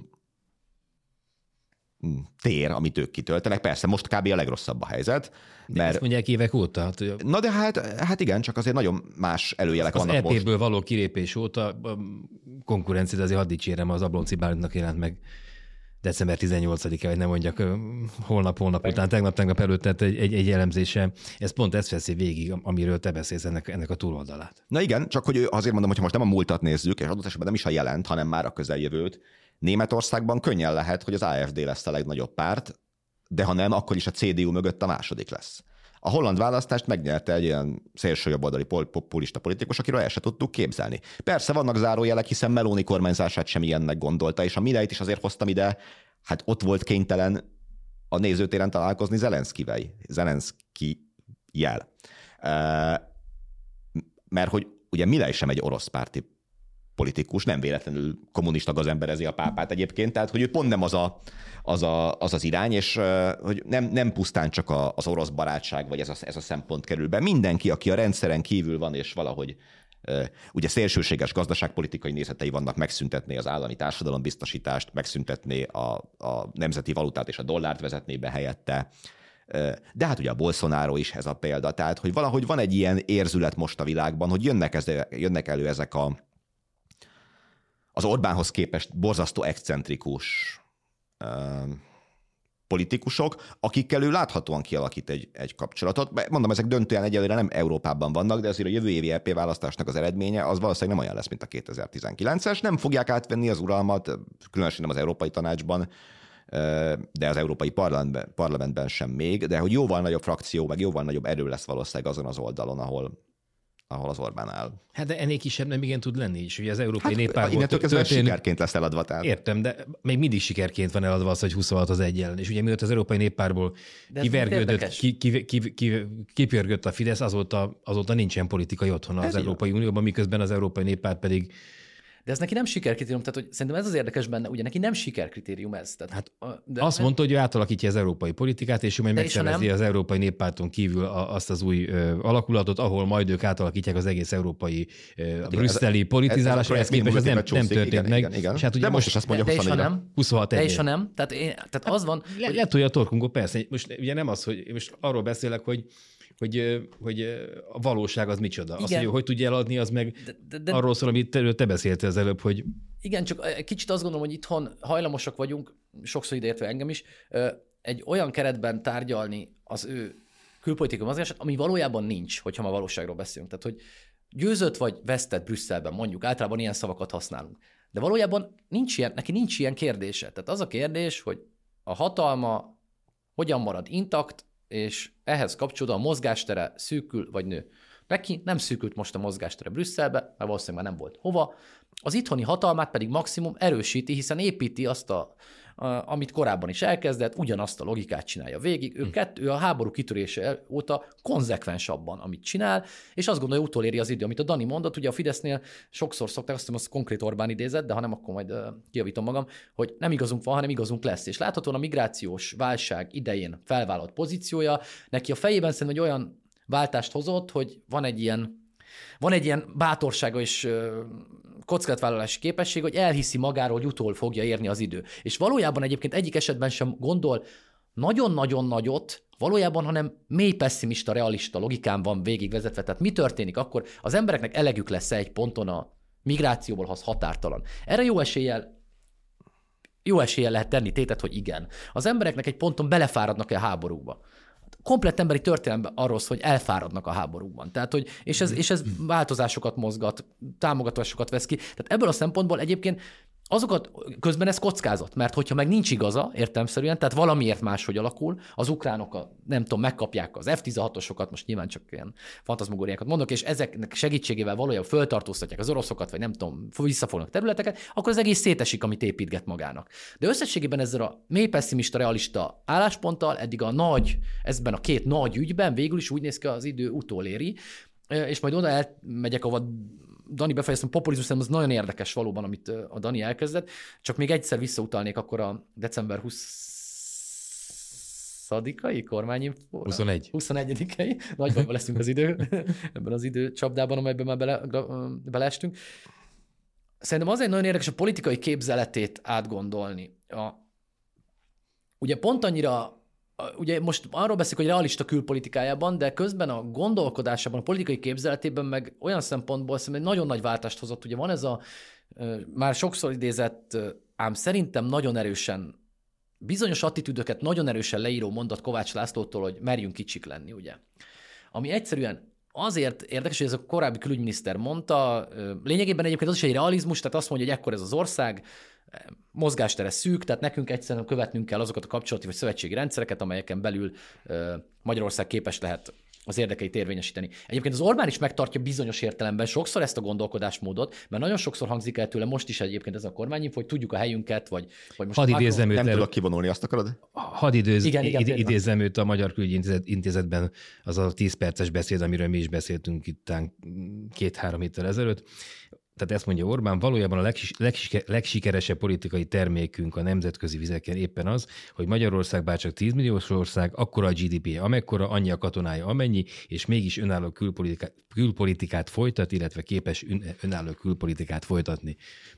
tér, amit ők kitöltenek. Persze, most kb. a legrosszabb a helyzet. De mert... ezt mondják évek óta. Hát, Na de hát, hát igen, csak azért nagyon más előjelek az vannak EP-ből most. való kilépés óta konkurencia, azért hadd dicsérem, az Ablonci Bálintnak jelent meg december 18-a, vagy nem mondjak holnap, holnap után, tegnap, tegnap előtt tett egy, egy, egy elemzése. Ez pont ezt veszi végig, amiről te beszélsz ennek, ennek a túloldalát. Na igen, csak hogy azért mondom, hogy most nem a múltat nézzük, és adott esetben nem is a jelent, hanem már a közeljövőt, Németországban könnyen lehet, hogy az AFD lesz a legnagyobb párt, de ha nem, akkor is a CDU mögött a második lesz. A holland választást megnyerte egy ilyen szélsőjobboldali populista politikus, akiről el se tudtuk képzelni. Persze vannak zárójelek, hiszen Meloni kormányzását sem ilyennek gondolta, és a Mileit is azért hoztam ide, hát ott volt kénytelen a nézőtéren találkozni Zelenszkivel. Zelenszki jel. Mert hogy ugye Milei sem egy orosz párti politikus, nem véletlenül kommunista gazemberezi a pápát egyébként, tehát hogy ő pont nem az a, az, a, az, az irány, és hogy nem, nem pusztán csak a, az orosz barátság, vagy ez a, ez a szempont kerül be. Mindenki, aki a rendszeren kívül van, és valahogy ugye szélsőséges gazdaságpolitikai nézetei vannak, megszüntetné az állami társadalombiztosítást, megszüntetné a, a nemzeti valutát és a dollárt vezetné be helyette, de hát ugye a Bolsonaro is ez a példa, tehát hogy valahogy van egy ilyen érzület most a világban, hogy jönnek, ez, jönnek elő ezek a, az Orbánhoz képest borzasztó excentrikus politikusok, akikkel ő láthatóan kialakít egy, egy kapcsolatot. Mondom, ezek döntően egyelőre nem Európában vannak, de azért a jövő évi EP választásnak az eredménye az valószínűleg nem olyan lesz, mint a 2019-es. Nem fogják átvenni az uralmat, különösen nem az Európai Tanácsban, de az Európai Parlamentben, parlamentben sem még, de hogy jóval nagyobb frakció, meg jóval nagyobb erő lesz valószínűleg azon az oldalon, ahol, ahol az Orbán áll. Hát de ennél kisebb nem igen tud lenni is. Ugye az Európai hát, Néppárt Innentől kezdve történ... sikerként lesz eladva. Tehát. Értem, de még mindig sikerként van eladva az, hogy 26 az egy ellen. És ugye mióta az Európai Néppárból kivergődött, ki, ki, ki, ki, kipörgött a Fidesz, azóta, azóta nincsen politikai otthona az Európai Unióban, miközben az Európai Néppárt pedig de ez neki nem sikerkritérium, tehát hogy szerintem ez az érdekes benne, ugye neki nem sikerkritérium ez. Tehát, hát de azt mondta, hogy ő átalakítja az európai politikát, és ő majd megszervezi az Európai Néppárton kívül azt az új ö, alakulatot, ahol majd ők átalakítják az egész európai ö, a brüsszeli politizálás, ez, ez, ez, ez nem, nem történt igen, meg. Igen, igen. És hát ugye de most, most is azt mondja, de, de és ha nem, 26 de és ha nem, tehát, én, tehát az van... Le, hogy... Letolja a torkunkó, persze. Most ugye nem az, hogy most arról beszélek, hogy hogy, hogy a valóság az micsoda. Igen. Az, hogy hogy tudja eladni, az meg de, de, de, arról szól, amit te, te beszéltél az előbb, hogy... Igen, csak kicsit azt gondolom, hogy itthon hajlamosak vagyunk, sokszor ideértve engem is, egy olyan keretben tárgyalni az ő külpolitikai mozgását, ami valójában nincs, hogyha ma valóságról beszélünk. Tehát, hogy győzött vagy vesztett Brüsszelben, mondjuk, általában ilyen szavakat használunk. De valójában nincs ilyen, neki nincs ilyen kérdése. Tehát az a kérdés, hogy a hatalma hogyan marad intakt, és ehhez kapcsolódóan a mozgástere szűkül vagy nő. Neki nem szűkült most a mozgástere Brüsszelbe, mert valószínűleg már nem volt hova, az itthoni hatalmát pedig maximum erősíti, hiszen építi azt a amit korábban is elkezdett, ugyanazt a logikát csinálja végig. Ő, hm. kettő, ő a háború kitörése óta konzekvens abban, amit csinál, és azt gondolja, utoléri az idő, amit a Dani mondott, ugye a Fidesznél sokszor szokták, azt hiszem, az konkrét Orbán idézett, de ha nem, akkor majd kijavítom magam, hogy nem igazunk van, hanem igazunk lesz. És láthatóan a migrációs válság idején felvállalt pozíciója, neki a fejében szerintem egy olyan váltást hozott, hogy van egy ilyen van egy ilyen bátorsága és kockázatvállalási képesség, hogy elhiszi magáról, hogy utól fogja érni az idő. És valójában egyébként egyik esetben sem gondol nagyon-nagyon nagyot, valójában, hanem mély pessimista, realista logikán van végigvezetve. Tehát mi történik akkor? Az embereknek elegük lesz egy ponton a migrációból, ha az határtalan. Erre jó eséllyel jó eséllyel lehet tenni tétet, hogy igen. Az embereknek egy ponton belefáradnak-e a háborúba komplett emberi történelemben arról szól, hogy elfáradnak a háborúban. Tehát, hogy, és, ez, és ez változásokat mozgat, támogatásokat vesz ki. Tehát ebből a szempontból egyébként azokat közben ez kockázat, mert hogyha meg nincs igaza, értelmszerűen, tehát valamiért máshogy alakul, az ukránok, a, nem tudom, megkapják az F-16-osokat, most nyilván csak ilyen fantazmogóriákat mondok, és ezeknek segítségével valójában föltartóztatják az oroszokat, vagy nem tudom, visszafognak területeket, akkor az egész szétesik, amit építget magának. De összességében ezzel a mély pessimista, realista állásponttal eddig a nagy, ezben a két nagy ügyben végül is úgy néz ki az idő utoléri, és majd oda elmegyek, ahol Dani befejeztem, populizmus az nagyon érdekes valóban, amit a Dani elkezdett, csak még egyszer visszautalnék akkor a december 20 szadikai kormányinfóra? 21. 21 Nagy bajban leszünk az idő, ebben az időcsapdában, amelyben már bele, beleestünk. Szerintem azért nagyon érdekes a politikai képzeletét átgondolni. A, ugye pont annyira ugye most arról beszélünk, hogy realista külpolitikájában, de közben a gondolkodásában, a politikai képzeletében meg olyan szempontból szerintem nagyon nagy váltást hozott. Ugye van ez a már sokszor idézett, ám szerintem nagyon erősen bizonyos attitűdöket nagyon erősen leíró mondat Kovács Lászlótól, hogy merjünk kicsik lenni, ugye. Ami egyszerűen azért érdekes, hogy ez a korábbi külügyminiszter mondta, lényegében egyébként az is egy realizmus, tehát azt mondja, hogy ekkor ez az ország, mozgástere szűk, tehát nekünk egyszerűen követnünk kell azokat a kapcsolati vagy szövetségi rendszereket, amelyeken belül Magyarország képes lehet az érdekeit érvényesíteni. Egyébként az Orbán is megtartja bizonyos értelemben sokszor ezt a gondolkodásmódot, mert nagyon sokszor hangzik el tőle most is egyébként ez a kormányinfo, hogy tudjuk a helyünket, vagy, vagy most Hadd idézzem őt Nem tudok kivonulni, azt akarod? hadd idéz, Igen, igen, id- idézzem őt a Magyar Külügyi Intézet, Intézetben, az a 10 perces beszéd, amiről mi is beszéltünk itt két-három héttel ezelőtt. Tehát ezt mondja Orbán, valójában a legsis, legsike, legsikeresebb politikai termékünk a nemzetközi vizeken éppen az, hogy Magyarország bár csak 10 milliós ország, akkora a GDP, amekkora, annyi a katonája, amennyi, és mégis önálló külpolitikát, külpolitikát folytat, illetve képes ön, önálló külpolitikát folytatni.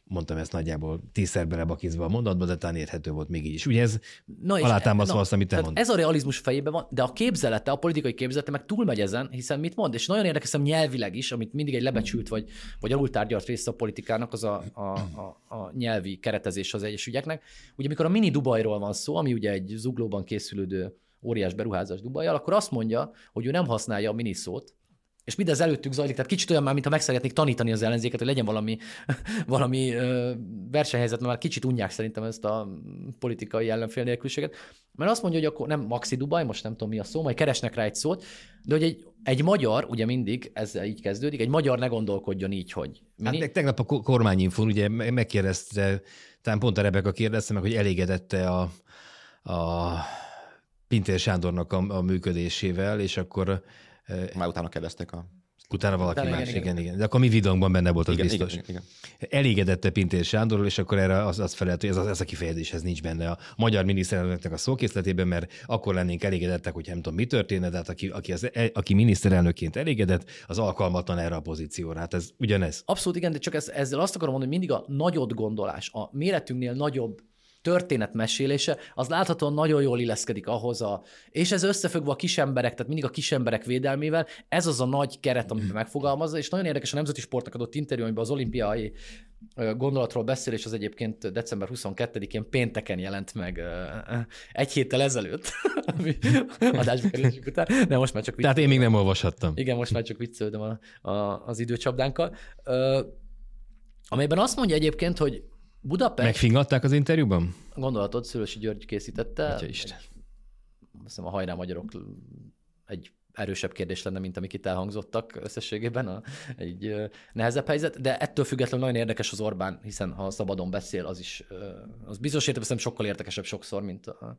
Mondtam ezt nagyjából tízszer belebakizva a mondatba, de talán érthető volt még így is. Ugye ez Na és- alátámasztva na, azt, amit te mondtál. Ez a realizmus fejében van, de a képzelete, a politikai képzelete meg túlmegy ezen, hiszen mit mond, és nagyon érdekes nyelvileg is, amit mindig egy lebecsült vagy, vagy alultárgyalt része a politikának, az a, a, a, a nyelvi keretezés az egyes ügyeknek. Ugye amikor a mini Dubajról van szó, ami ugye egy zuglóban készülődő óriás beruházás Dubajjal, akkor azt mondja, hogy ő nem használja a mini szót, és mindez előttük zajlik, tehát kicsit olyan már, mintha meg szeretnék tanítani az ellenzéket, hogy legyen valami, valami versenyhelyzet, mert már kicsit unják szerintem ezt a politikai ellenfél nélküliséget. Mert azt mondja, hogy akkor nem Maxi Dubaj, most nem tudom mi a szó, majd keresnek rá egy szót, de hogy egy, egy magyar, ugye mindig ezzel így kezdődik, egy magyar ne gondolkodjon így, hogy mini. Hát tegnap a ko- kormányinfon ugye me- megkérdezte, talán pont a Rebeka kérdezte meg, hogy elégedette a, a Pintér Sándornak a, a működésével, és akkor Már utána kérdezték a... utána valaki Utána más, igen, igen, igen, igen. De akkor mi videónkban benne volt, az Igen, biztos. igen, igen. Elégedette Pintér Sándorról, és akkor erre az, az felelt, hogy ez, a- ez a kifejezés ez nincs benne a magyar miniszterelnöknek a szókészletében, mert akkor lennénk elégedettek, hogy nem tudom, mi történne, de hát aki, aki, az, aki miniszterelnökként elégedett, az alkalmatlan erre a pozícióra. Hát ez ugyanez. Abszolút igen, de csak ez, ezzel azt akarom mondani, hogy mindig a nagyot gondolás, a méretünknél nagyobb történetmesélése, az láthatóan nagyon jól illeszkedik ahhoz a, és ez összefüggve a kisemberek, tehát mindig a kisemberek védelmével, ez az a nagy keret, amit megfogalmazza, és nagyon érdekes a Nemzeti Sportnak adott interjú, amiben az olimpiai gondolatról beszél, és az egyébként december 22-én pénteken jelent meg egy héttel ezelőtt, ami adásba kerülésük után, de most már csak Tehát én még nem olvashattam. igen, most már csak viccelődöm a, a, az időcsapdánkkal. Amelyben azt mondja egyébként, hogy Budapest, Megfingatták az interjúban? gondolatot Szülősi György készítette. Atya Isten. Azt hiszem a hajrá magyarok egy erősebb kérdés lenne, mint amik itt elhangzottak összességében, a, egy nehezebb helyzet, de ettől függetlenül nagyon érdekes az Orbán, hiszen ha szabadon beszél, az is, az bizonyos értelemben sokkal érdekesebb sokszor, mint a,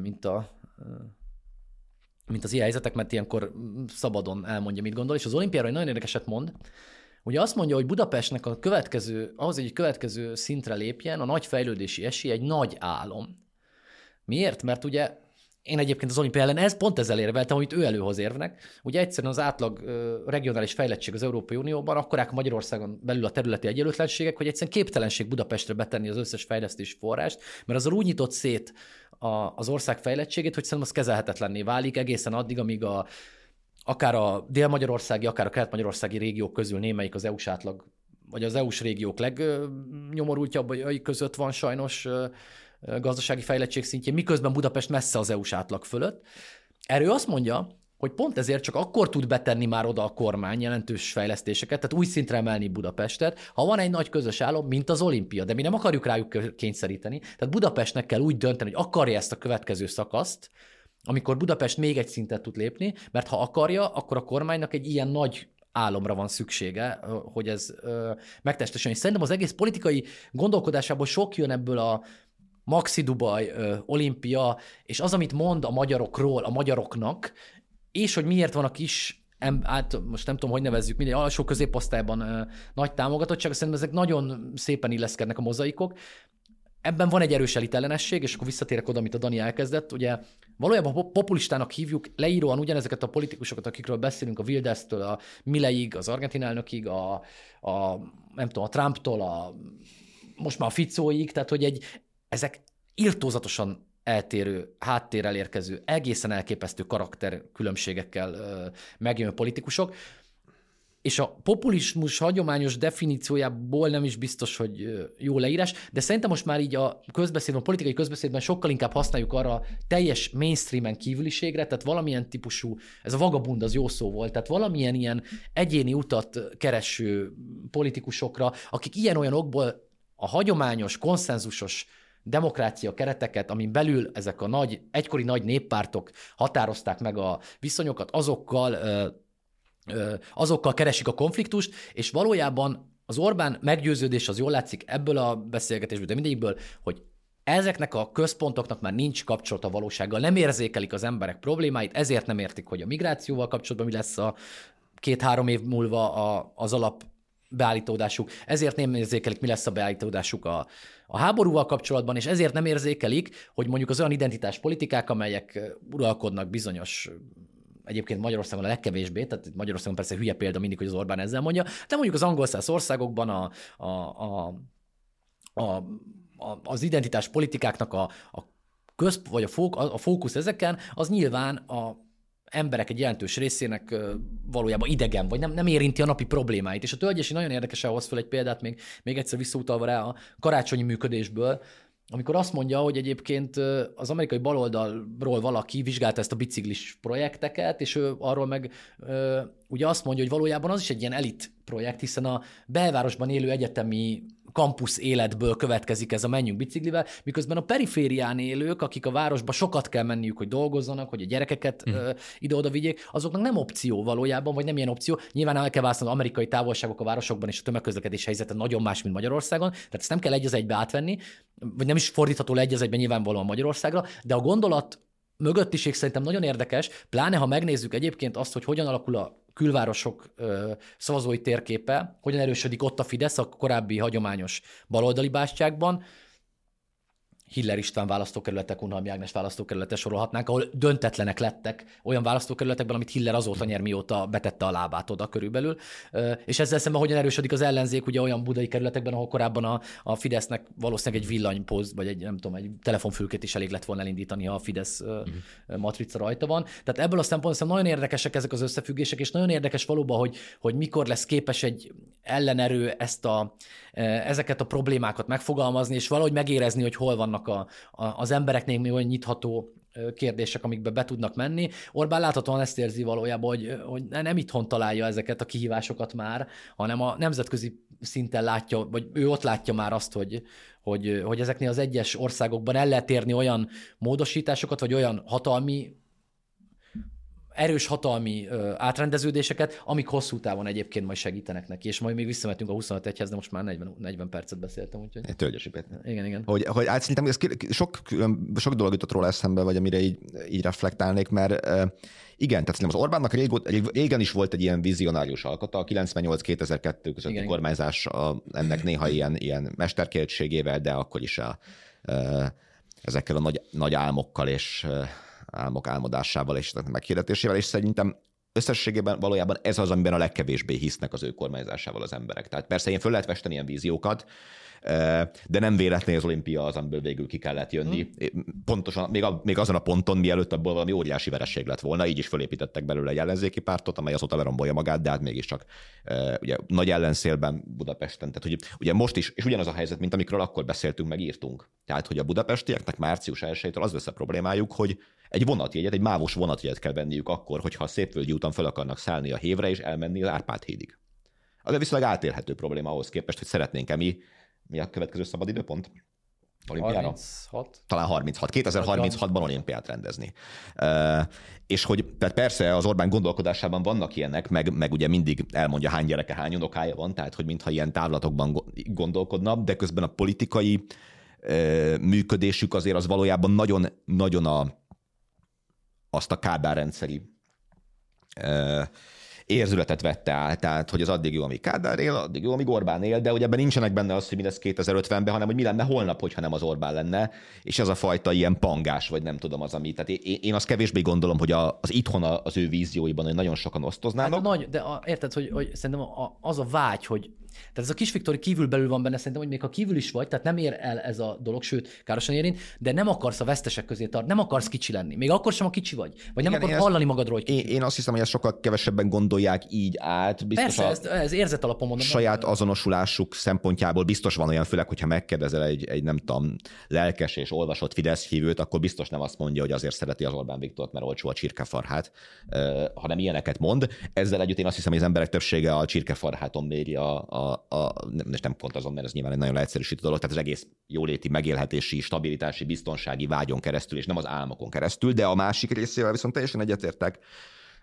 mint a mint az ilyen helyzetek, mert ilyenkor szabadon elmondja, mit gondol, és az olimpiára egy nagyon érdekeset mond, Ugye azt mondja, hogy Budapestnek a következő, ahhoz, egy következő szintre lépjen, a nagy fejlődési esély egy nagy álom. Miért? Mert ugye én egyébként az olimpia ellen ez pont ezzel érveltem, amit ő előhoz érvnek. Ugye egyszerűen az átlag regionális fejlettség az Európai Unióban, akkorák Magyarországon belül a területi egyenlőtlenségek, hogy egyszerűen képtelenség Budapestre betenni az összes fejlesztési forrást, mert azzal úgy nyitott szét az ország fejlettségét, hogy szerintem az kezelhetetlenné válik egészen addig, amíg a, akár a dél-magyarországi, akár a kelet-magyarországi régiók közül némelyik az EU-s átlag, vagy az EU-s régiók legnyomorultjabbai között van sajnos gazdasági fejlettség szintjén, miközben Budapest messze az EU-s átlag fölött. Erő azt mondja, hogy pont ezért csak akkor tud betenni már oda a kormány jelentős fejlesztéseket, tehát új szintre emelni Budapestet, ha van egy nagy közös álom, mint az olimpia, de mi nem akarjuk rájuk kényszeríteni. Tehát Budapestnek kell úgy dönteni, hogy akarja ezt a következő szakaszt, amikor Budapest még egy szintet tud lépni, mert ha akarja, akkor a kormánynak egy ilyen nagy álomra van szüksége, hogy ez megtestesüljön. És szerintem az egész politikai gondolkodásából sok jön ebből a Maxi Dubaj, olimpia, és az, amit mond a magyarokról, a magyaroknak, és hogy miért van a kis em, át, most nem tudom, hogy nevezzük, mindegy, alsó középosztályban ö, nagy támogatottság, szerintem ezek nagyon szépen illeszkednek a mozaikok. Ebben van egy erős elitellenesség, és akkor visszatérek oda, amit a Dani elkezdett. Ugye valójában pop- populistának hívjuk leíróan ugyanezeket a politikusokat, akikről beszélünk, a Wilders-től, a Mileig, az argentin elnökig, a, a nem tudom, a Trumptól, a, most már a Ficóig, tehát hogy egy, ezek irtózatosan eltérő, háttérrel érkező, egészen elképesztő karakter különbségekkel megjönő politikusok, és a populizmus hagyományos definíciójából nem is biztos, hogy jó leírás, de szerintem most már így a közbeszédben, a politikai közbeszédben sokkal inkább használjuk arra teljes mainstreamen kívüliségre, tehát valamilyen típusú, ez a vagabund az jó szó volt, tehát valamilyen ilyen egyéni utat kereső politikusokra, akik ilyen-olyan okból a hagyományos, konszenzusos demokrácia kereteket, amin belül ezek a nagy, egykori nagy néppártok határozták meg a viszonyokat, azokkal azokkal keresik a konfliktust, és valójában az Orbán meggyőződés az jól látszik ebből a beszélgetésből, de mindegyikből, hogy ezeknek a központoknak már nincs kapcsolat a valósággal, nem érzékelik az emberek problémáit, ezért nem értik, hogy a migrációval kapcsolatban mi lesz a két-három év múlva a, az alap beállítódásuk, ezért nem érzékelik, mi lesz a beállítódásuk a, a háborúval kapcsolatban, és ezért nem érzékelik, hogy mondjuk az olyan identitáspolitikák, amelyek uralkodnak bizonyos egyébként Magyarországon a legkevésbé, tehát Magyarországon persze hülye példa mindig, hogy az Orbán ezzel mondja, de mondjuk az angol száz országokban a, a, a, a, a, az identitás politikáknak a, a közp, vagy a, fók, a fókusz ezeken, az nyilván a emberek egy jelentős részének valójában idegen, vagy nem, nem érinti a napi problémáit. És a tölgyesi nagyon érdekes ahhoz fel egy példát, még, még egyszer visszautalva rá a karácsonyi működésből, amikor azt mondja, hogy egyébként az amerikai baloldalról valaki vizsgálta ezt a biciklis projekteket, és ő arról meg ugye azt mondja, hogy valójában az is egy ilyen elit projekt, hiszen a belvárosban élő egyetemi kampusz életből következik ez a menjünk biciklivel, miközben a periférián élők, akik a városba sokat kell menniük, hogy dolgozzanak, hogy a gyerekeket mm. ide-oda vigyék, azoknak nem opció valójában, vagy nem ilyen opció. Nyilván el kell választani az amerikai távolságok a városokban és a tömegközlekedés helyzete nagyon más, mint Magyarországon, tehát ezt nem kell egy az egybe átvenni, vagy nem is fordítható le egy az egybe nyilvánvalóan Magyarországra, de a gondolat mögöttiség szerintem nagyon érdekes, pláne ha megnézzük egyébként azt, hogy hogyan alakul a külvárosok ö, szavazói térképe, hogyan erősödik ott a Fidesz a korábbi hagyományos baloldali bástyákban, Hiller István választókerületek, Unhalmi Ágnes választókerülete sorolhatnánk, ahol döntetlenek lettek olyan választókerületekben, amit Hiller azóta nyer, mióta betette a lábát oda körülbelül. És ezzel szemben hogyan erősödik az ellenzék ugye olyan budai kerületekben, ahol korábban a, a Fidesznek valószínűleg egy villanypóz, vagy egy, nem tudom, egy telefonfülkét is elég lett volna elindítani, ha a Fidesz uh-huh. matrica rajta van. Tehát ebből a szempontból nagyon érdekesek ezek az összefüggések, és nagyon érdekes valóban, hogy, hogy mikor lesz képes egy ellenerő ezt a, ezeket a problémákat megfogalmazni, és valahogy megérezni, hogy hol vannak a, a, az embereknél még olyan nyitható kérdések, amikbe be tudnak menni. Orbán láthatóan ezt érzi valójában, hogy, hogy nem itthon találja ezeket a kihívásokat már, hanem a nemzetközi szinten látja, vagy ő ott látja már azt, hogy, hogy, hogy ezeknél az egyes országokban el lehet érni olyan módosításokat, vagy olyan hatalmi erős hatalmi ö, átrendeződéseket, amik hosszú távon egyébként majd segítenek neki, és majd még visszametünk a 25 hez de most már 40, 40 percet beszéltem. Úgyhogy... Tölgyesi Igen, igen. Hogy, hogy át szerintem ez sok, sok dolog jutott róla eszembe, vagy amire így, így reflektálnék, mert igen, tehát az Orbánnak régen is volt egy ilyen vizionárius alkata, a 98-2002 közötti igen, kormányzás a, ennek néha ilyen, ilyen mesterkértségével, de akkor is a, ezekkel a nagy, nagy álmokkal és álmok álmodásával és meghirdetésével, és szerintem összességében valójában ez az, amiben a legkevésbé hisznek az ő kormányzásával az emberek. Tehát persze én föl lehet vesteni ilyen víziókat, de nem véletlenül az olimpia az, amiből végül ki kellett jönni. Hmm. Pontosan, még, a, még azon a ponton, mielőtt abból valami óriási vereség lett volna, így is fölépítettek belőle egy ellenzéki pártot, amely azóta lerombolja magát, de hát mégiscsak ugye, nagy ellenszélben Budapesten. Tehát hogy, ugye most is, és ugyanaz a helyzet, mint amikről akkor beszéltünk, meg írtunk. Tehát, hogy a budapestieknek március 1 az lesz a problémájuk, hogy egy vonatjegyet, egy mávos vonatjegyet kell venniük akkor, hogyha a Szépvölgyi úton fel akarnak szállni a hévre és elmenni az Árpád hídig. Az viszonylag átélhető probléma ahhoz képest, hogy szeretnénk-e mi, mi a következő szabad időpont? Olimpiára? 36? Talán 36. 2036-ban olimpiát rendezni. Uh, és hogy tehát persze az Orbán gondolkodásában vannak ilyenek, meg, meg ugye mindig elmondja hány gyereke, hány unokája van, tehát hogy mintha ilyen távlatokban gondolkodna, de közben a politikai uh, működésük azért az valójában nagyon, nagyon a, azt a Kádár rendszeri érzületet vette át, tehát hogy az addig jó, amíg Kádár él, addig jó, amíg Orbán él, de hogy ebben nincsenek benne az, hogy mi lesz 2050-ben, hanem hogy mi lenne holnap, hogyha nem az Orbán lenne, és ez a fajta ilyen pangás, vagy nem tudom az, ami. Tehát én, én azt kevésbé gondolom, hogy az itthon az ő vízióiban hogy nagyon sokan osztoznának. Hát nagy, de a, érted, hogy, hogy szerintem az a vágy, hogy Tehát ez a kis Viktori kívül belül van benne, szerintem, hogy még ha kívül is vagy, tehát nem ér el ez a dolog, sőt, károsan érint, de nem akarsz a vesztesek közé tartani, nem akarsz kicsi lenni. Még akkor sem, a kicsi vagy. Vagy nem Igen, akarod hallani magadról, hogy kicsi. Én, én azt hiszem, hogy ezt sokkal kevesebben gondolják így át. Biztos Persze, a ez, ez érzet alapon mondom. saját azonosulásuk szempontjából biztos van olyan, főleg, hogyha megkérdezel egy, egy nem tudom, lelkes és olvasott Fidesz hívőt, akkor biztos nem azt mondja, hogy azért szereti az Orbán Viktort, mert olcsó a csirkefarhát, hanem ilyeneket mond. Ezzel együtt én azt hiszem, hogy az emberek többsége a csirkefarháton méri a, a, a nem, és nem pont azon, mert ez nyilván egy nagyon leegyszerűsítő dolog, tehát az egész jóléti, megélhetési, stabilitási, biztonsági vágyon keresztül, és nem az álmokon keresztül, de a másik részével viszont teljesen egyetértek,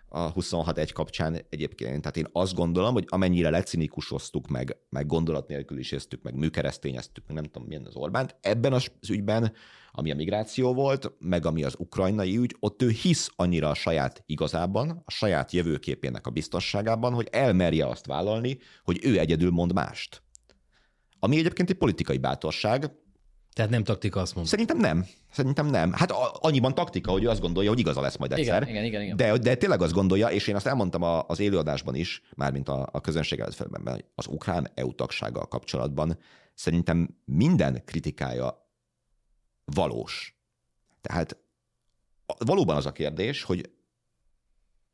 a 26-1 kapcsán egyébként. Tehát én azt gondolom, hogy amennyire lecinikusoztuk, meg, meg gondolat nélkül is meg műkeresztényeztük, meg nem tudom milyen az Orbánt, ebben az ügyben, ami a migráció volt, meg ami az ukrajnai ügy, ott ő hisz annyira a saját igazában, a saját jövőképének a biztonságában, hogy elmerje azt vállalni, hogy ő egyedül mond mást. Ami egyébként egy politikai bátorság, Tehát nem taktika, azt mondom. Szerintem nem. Szerintem nem. Hát annyiban taktika, hogy ő azt gondolja, hogy igaza lesz majd egyszer. Igen, igen, igen, igen. De, de tényleg azt gondolja, és én azt elmondtam a- az élőadásban is, mármint a, a közönség előtt felben, az ukrán EU tagsággal kapcsolatban szerintem minden kritikája valós. Tehát valóban az a kérdés, hogy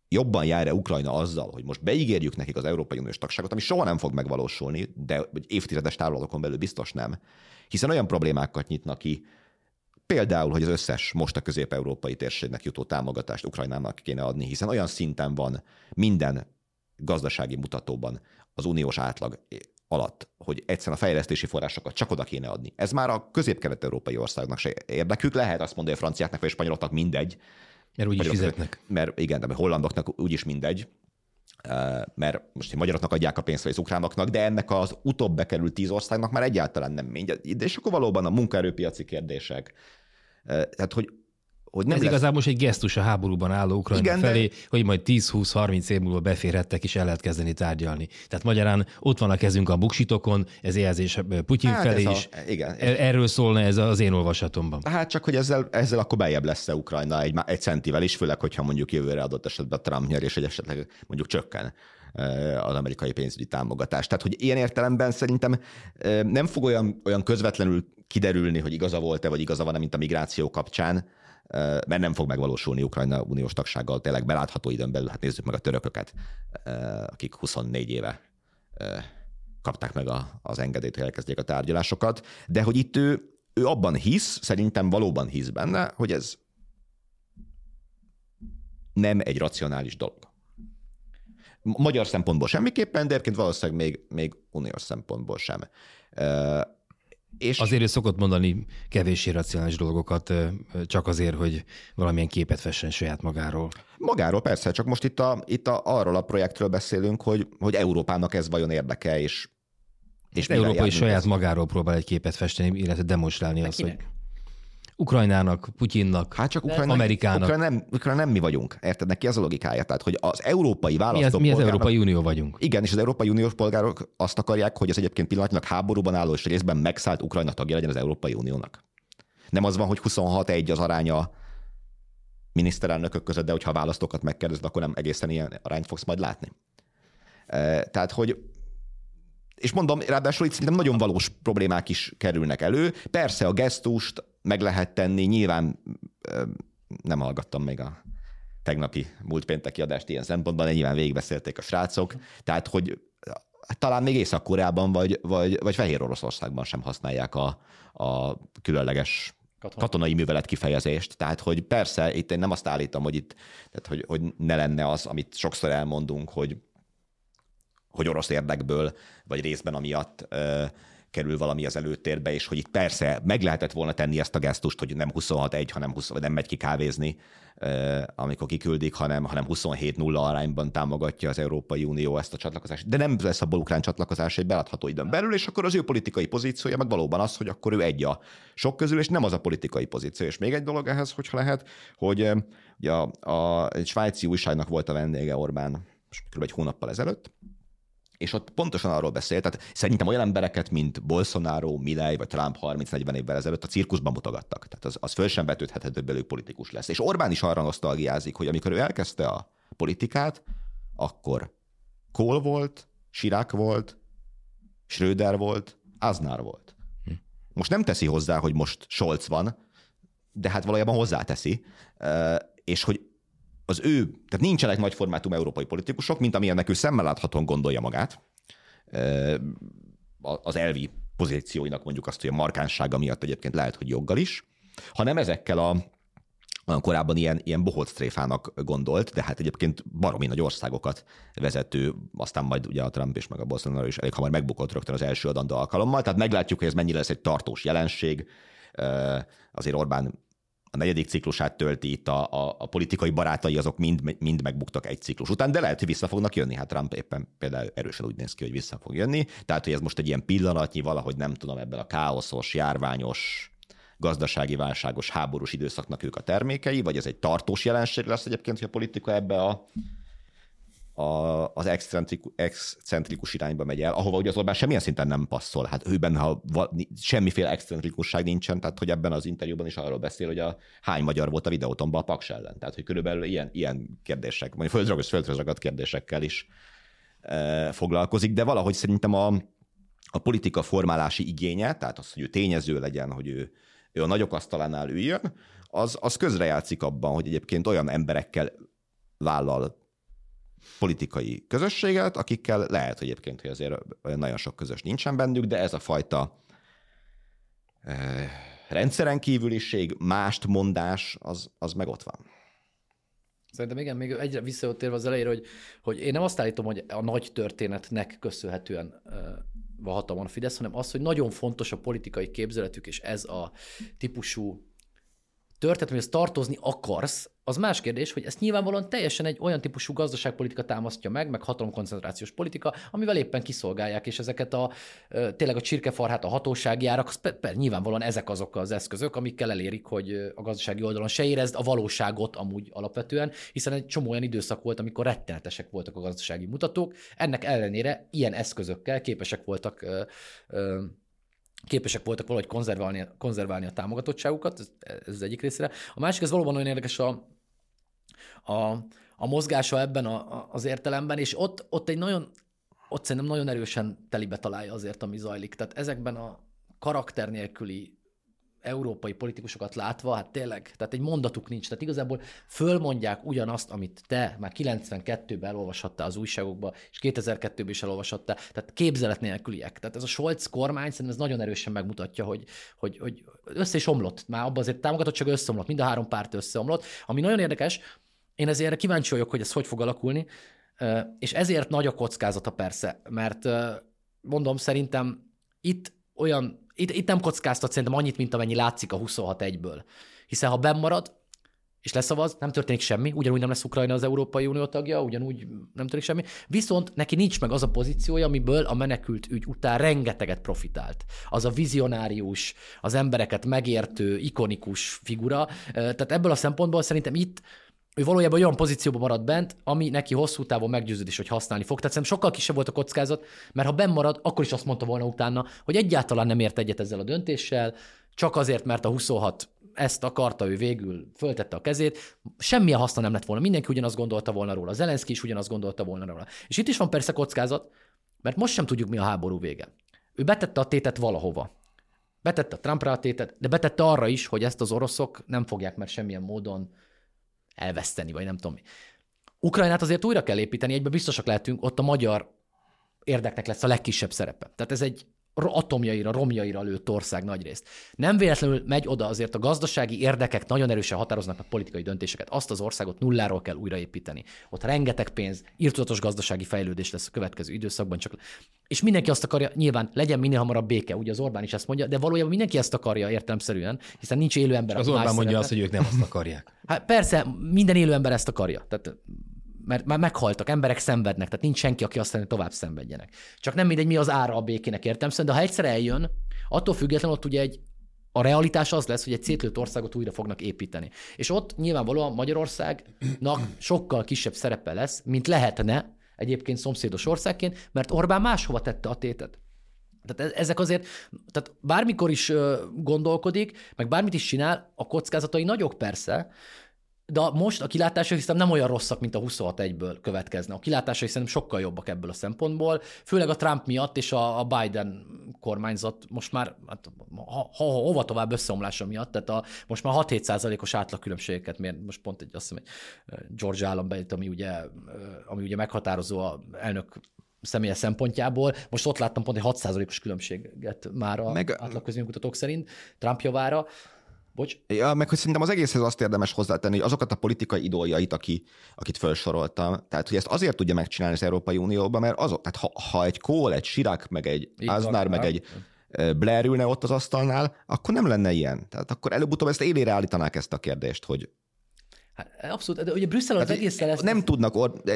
jobban jár-e Ukrajna azzal, hogy most beígérjük nekik az Európai Uniós tagságot, ami soha nem fog megvalósulni, de évtizedes távlatokon belül biztos nem, hiszen olyan problémákat nyitnak ki, például, hogy az összes most a közép-európai térségnek jutó támogatást Ukrajnának kéne adni, hiszen olyan szinten van minden gazdasági mutatóban az uniós átlag alatt, hogy egyszerűen a fejlesztési forrásokat csak oda kéne adni. Ez már a közép-kelet-európai országnak se érdekük, lehet azt mondani a franciáknak vagy a spanyoloknak mindegy, Mert úgyis fizetnek. mert igen, de a hollandoknak úgyis mindegy, mert most magyaroknak adják a pénzt, vagy az ukránoknak, de ennek az utóbb bekerült tíz országnak már egyáltalán nem mindegy. De és akkor valóban a munkaerőpiaci kérdések. Eh, Tehát, hogy, hogy nem Ez lesz... igazából most egy gesztus a háborúban álló Ukrajna Igen, de- felé, hogy majd 10-20-30 év múlva beférhettek, és el lehet kezdeni tárgyalni. Tehát magyarán ott van a kezünk a buksitokon, ez jelzés Putyin Hát felé ez a- is. igen. E- Erről szólna ez az én olvasatomban. Hát csak, hogy ezzel, ezzel akkor beljebb lesz -e Ukrajna egy, egy centivel is, főleg, hogyha mondjuk jövőre adott esetben Trump nyer, és egy esetleg mondjuk csökken az amerikai pénzügyi támogatás. Tehát, hogy ilyen értelemben szerintem nem fog olyan, olyan közvetlenül kiderülni, hogy igaza volt-e, vagy igaza van-e, mint a migráció kapcsán, mert nem fog megvalósulni Ukrajna uniós tagsággal tényleg belátható időn belül. Hát nézzük meg a törököket, akik 24 éve kapták meg a, az engedélyt, hogy elkezdjék a tárgyalásokat, de hogy itt ő, ő abban hisz, szerintem valóban hisz benne, hogy ez nem egy racionális dolog. Magyar szempontból semmiképpen, de egyébként valószínűleg még, még uniós szempontból sem. És Azért ő szokott mondani kevéssé racionális dolgokat, csak azért, hogy valamilyen képet fessen saját magáról. magáról persze, csak most itt, a, itt a, arról a projektről beszélünk, hogy, hogy Európának ez vajon érdeke, és, és Európa is saját mindez. magáról próbál egy képet festeni, illetve demonstrálni azt, hogy? Ukrajnának, Putyinnak, Hát csak Ukrajna, Amerikának. Ukrajna nem, Ukrajna nem mi vagyunk, érted? Neki az a logikája. Tehát, hogy az európai mi az, mi az Európai Unió vagyunk. Igen, és az Európai Uniós polgárok azt akarják, hogy az egyébként pillanatnyilag háborúban álló és részben megszállt Ukrajna tagja legyen az Európai Uniónak. Nem az van, hogy 26-1 az aránya miniszterelnökök között, de hogyha a választókat megkérdezed, akkor nem egészen ilyen arányt fogsz majd látni. Tehát, hogy és mondom, ráadásul itt szerintem nagyon valós problémák is kerülnek elő. Persze a gesztust meg lehet tenni, nyilván nem hallgattam még a tegnapi múlt pénteki adást ilyen szempontban, de nyilván végigbeszélték a srácok. Tehát, hogy hát talán még Észak-Koreában vagy, vagy, vagy Fehér Oroszországban sem használják a, a különleges Katona. katonai művelet kifejezést. Tehát, hogy persze, itt én nem azt állítom, hogy itt, tehát, hogy, hogy ne lenne az, amit sokszor elmondunk, hogy hogy orosz érdekből, vagy részben amiatt ö, kerül valami az előtérbe, és hogy itt persze meg lehetett volna tenni ezt a gesztust, hogy nem 26-1, hanem 20, vagy nem megy ki kávézni, amikor kiküldik, hanem, hanem 27-0 arányban támogatja az Európai Unió ezt a csatlakozást. De nem lesz abból ukrán csatlakozás egy belátható időn belül, és akkor az ő politikai pozíciója meg valóban az, hogy akkor ő egy a sok közül, és nem az a politikai pozíció. És még egy dolog ehhez, hogyha lehet, hogy ugye a, a, egy svájci újságnak volt a vendége Orbán most kb. egy hónappal ezelőtt, és ott pontosan arról beszélt, tehát szerintem olyan embereket, mint Bolsonaro, Milley vagy Trump 30-40 évvel ezelőtt a cirkuszban mutogattak. Tehát az, az föl sem vetődhetett, hogy belőlük politikus lesz. És Orbán is arra nosztalgiázik, hogy amikor ő elkezdte a politikát, akkor Kohl volt, Sirák volt, Schröder volt, Aznár volt. Most nem teszi hozzá, hogy most Scholz van, de hát valójában hozzáteszi, és hogy az ő, tehát nincsenek nagy formátum európai politikusok, mint amilyennek ő szemmel láthatóan gondolja magát, az elvi pozícióinak mondjuk azt, hogy a markánssága miatt egyébként lehet, hogy joggal is, hanem ezekkel a korábban ilyen, ilyen bohóc tréfának gondolt, de hát egyébként baromi nagy országokat vezető, aztán majd ugye a Trump és meg a Bolsonaro is elég hamar megbukott rögtön az első adandó alkalommal, tehát meglátjuk, hogy ez mennyire lesz egy tartós jelenség. Azért Orbán a negyedik ciklusát tölti itt a, a, a politikai barátai, azok mind, mind megbuktak egy ciklus után, de lehet, hogy vissza fognak jönni. Hát Trump éppen például erősen úgy néz ki, hogy vissza fog jönni. Tehát, hogy ez most egy ilyen pillanatnyi, valahogy nem tudom, ebben a káoszos, járványos, gazdasági válságos, háborús időszaknak ők a termékei, vagy ez egy tartós jelenség lesz egyébként, hogy a politika ebbe a, a, az excentrikus, irányba megy el, ahova ugye az Orbán semmilyen szinten nem passzol. Hát ő benne, ha semmiféle excentrikusság nincsen, tehát hogy ebben az interjúban is arról beszél, hogy a hány magyar volt a videótomban a Paks ellen. Tehát, hogy körülbelül ilyen, ilyen kérdések, vagy földragos, földragos kérdésekkel is e, foglalkozik, de valahogy szerintem a, a politika formálási igénye, tehát az, hogy ő tényező legyen, hogy ő, ő a nagyok asztalánál üljön, az, az közrejátszik abban, hogy egyébként olyan emberekkel vállal politikai közösséget, akikkel lehet, hogy egyébként, hogy azért nagyon sok közös nincsen bennük, de ez a fajta e, rendszeren kívüliség, mást mondás, az, az meg ott van. Szerintem igen, még egyre visszatérve az elejére, hogy, hogy én nem azt állítom, hogy a nagy történetnek köszönhetően van hatalmon a Fidesz, hanem az, hogy nagyon fontos a politikai képzeletük, és ez a típusú történet, hogy ezt tartozni akarsz, az más kérdés, hogy ezt nyilvánvalóan teljesen egy olyan típusú gazdaságpolitika támasztja meg, meg hatalomkoncentrációs politika, amivel éppen kiszolgálják, és ezeket a tényleg a csirkefarhát, a hatósági árak, az per, per, nyilvánvalóan ezek azok az eszközök, amikkel elérik, hogy a gazdasági oldalon se érezd a valóságot amúgy alapvetően, hiszen egy csomó olyan időszak volt, amikor rettenetesek voltak a gazdasági mutatók, ennek ellenére ilyen eszközökkel képesek voltak ö, ö, képesek voltak valahogy konzerválni, konzerválni a támogatottságukat, ez, ez az egyik részére. A másik, ez valóban nagyon érdekes a, a, a mozgása ebben a, az értelemben, és ott, ott egy nagyon, ott szerintem nagyon erősen telibe találja azért, ami zajlik. Tehát ezekben a karakter nélküli európai politikusokat látva, hát tényleg, tehát egy mondatuk nincs. Tehát igazából fölmondják ugyanazt, amit te már 92-ben elolvashattál az újságokba, és 2002-ben is elolvashattál. Tehát képzelet nélküliek. Tehát ez a Scholz kormány szerintem ez nagyon erősen megmutatja, hogy, hogy, hogy össze is omlott. Már abban azért támogatottság összeomlott, mind a három párt összeomlott. Ami nagyon érdekes, én ezért kíváncsi vagyok, hogy ez hogy fog alakulni, és ezért nagy a kockázata persze, mert mondom, szerintem itt olyan itt, itt nem kockáztat szerintem annyit, mint amennyi látszik a 26-1-ből. Hiszen ha bennmarad, és leszavaz, nem történik semmi, ugyanúgy nem lesz Ukrajna az Európai Unió tagja, ugyanúgy nem történik semmi. Viszont neki nincs meg az a pozíciója, amiből a menekült ügy után rengeteget profitált. Az a vizionárius, az embereket megértő, ikonikus figura. Tehát ebből a szempontból szerintem itt ő valójában olyan pozícióban maradt bent, ami neki hosszú távon meggyőződés, hogy használni fog. Tehát szerintem sokkal kisebb volt a kockázat, mert ha benn akkor is azt mondta volna utána, hogy egyáltalán nem ért egyet ezzel a döntéssel, csak azért, mert a 26 ezt akarta, ő végül föltette a kezét, semmilyen haszna nem lett volna, mindenki ugyanazt gondolta volna róla, Zelenszky is ugyanazt gondolta volna róla. És itt is van persze kockázat, mert most sem tudjuk, mi a háború vége. Ő betette a tétet valahova. Betette a Trumpra a tétet, de betette arra is, hogy ezt az oroszok nem fogják már semmilyen módon elveszteni, vagy nem tudom. Ukrajnát azért újra kell építeni, egyben biztosak lehetünk, ott a magyar érdeknek lesz a legkisebb szerepe. Tehát ez egy atomjaira, romjaira lőtt ország nagy részt. Nem véletlenül megy oda azért a gazdasági érdekek nagyon erősen határoznak meg politikai döntéseket. Azt az országot nulláról kell újraépíteni. Ott rengeteg pénz, írtudatos gazdasági fejlődés lesz a következő időszakban. Csak... És mindenki azt akarja, nyilván legyen minél hamarabb béke, ugye az Orbán is ezt mondja, de valójában mindenki ezt akarja értelemszerűen, hiszen nincs élő ember. Az Orbán mondja azt, hogy ők nem azt akarják. Hát persze, minden élő ember ezt akarja. Tehát mert már meghaltak, emberek szenvednek, tehát nincs senki, aki azt mondja, tovább szenvedjenek. Csak nem mindegy, mi az ára a békének értem, de ha egyszer eljön, attól függetlenül ott ugye egy a realitás az lesz, hogy egy szétlőtt országot újra fognak építeni. És ott nyilvánvalóan Magyarországnak sokkal kisebb szerepe lesz, mint lehetne egyébként szomszédos országként, mert Orbán máshova tette a tétet. Tehát e- ezek azért, tehát bármikor is gondolkodik, meg bármit is csinál, a kockázatai nagyok persze, de most a kilátásai szerintem nem olyan rosszak, mint a 26 egyből következne. A kilátásai szerintem sokkal jobbak ebből a szempontból, főleg a Trump miatt és a, a Biden kormányzat most már, hát, ha, ha, hova tovább összeomlása miatt, tehát a, most már 6-7 százalékos átlagkülönbségeket mér, most pont egy, azt hiszem, egy George állam bejött, ami ugye, ami ugye meghatározó a elnök személyes szempontjából. Most ott láttam pont egy 6%-os különbséget már a Meg... átlagközvéleménykutatók szerint Trump javára. Bocs. Ja, meg hogy szerintem az egészhez azt érdemes hozzátenni, hogy azokat a politikai idoljait, aki, akit felsoroltam, tehát hogy ezt azért tudja megcsinálni az Európai Unióban, mert azok, tehát ha, ha egy Kohl, egy Sirak, meg egy Aznár, meg egy Blair ülne ott az asztalnál, akkor nem lenne ilyen. Tehát akkor előbb-utóbb ezt élére állítanák ezt a kérdést, hogy Hát abszolút, de ugye Brüsszel az hát, egész lesz. Nem tudnak, or-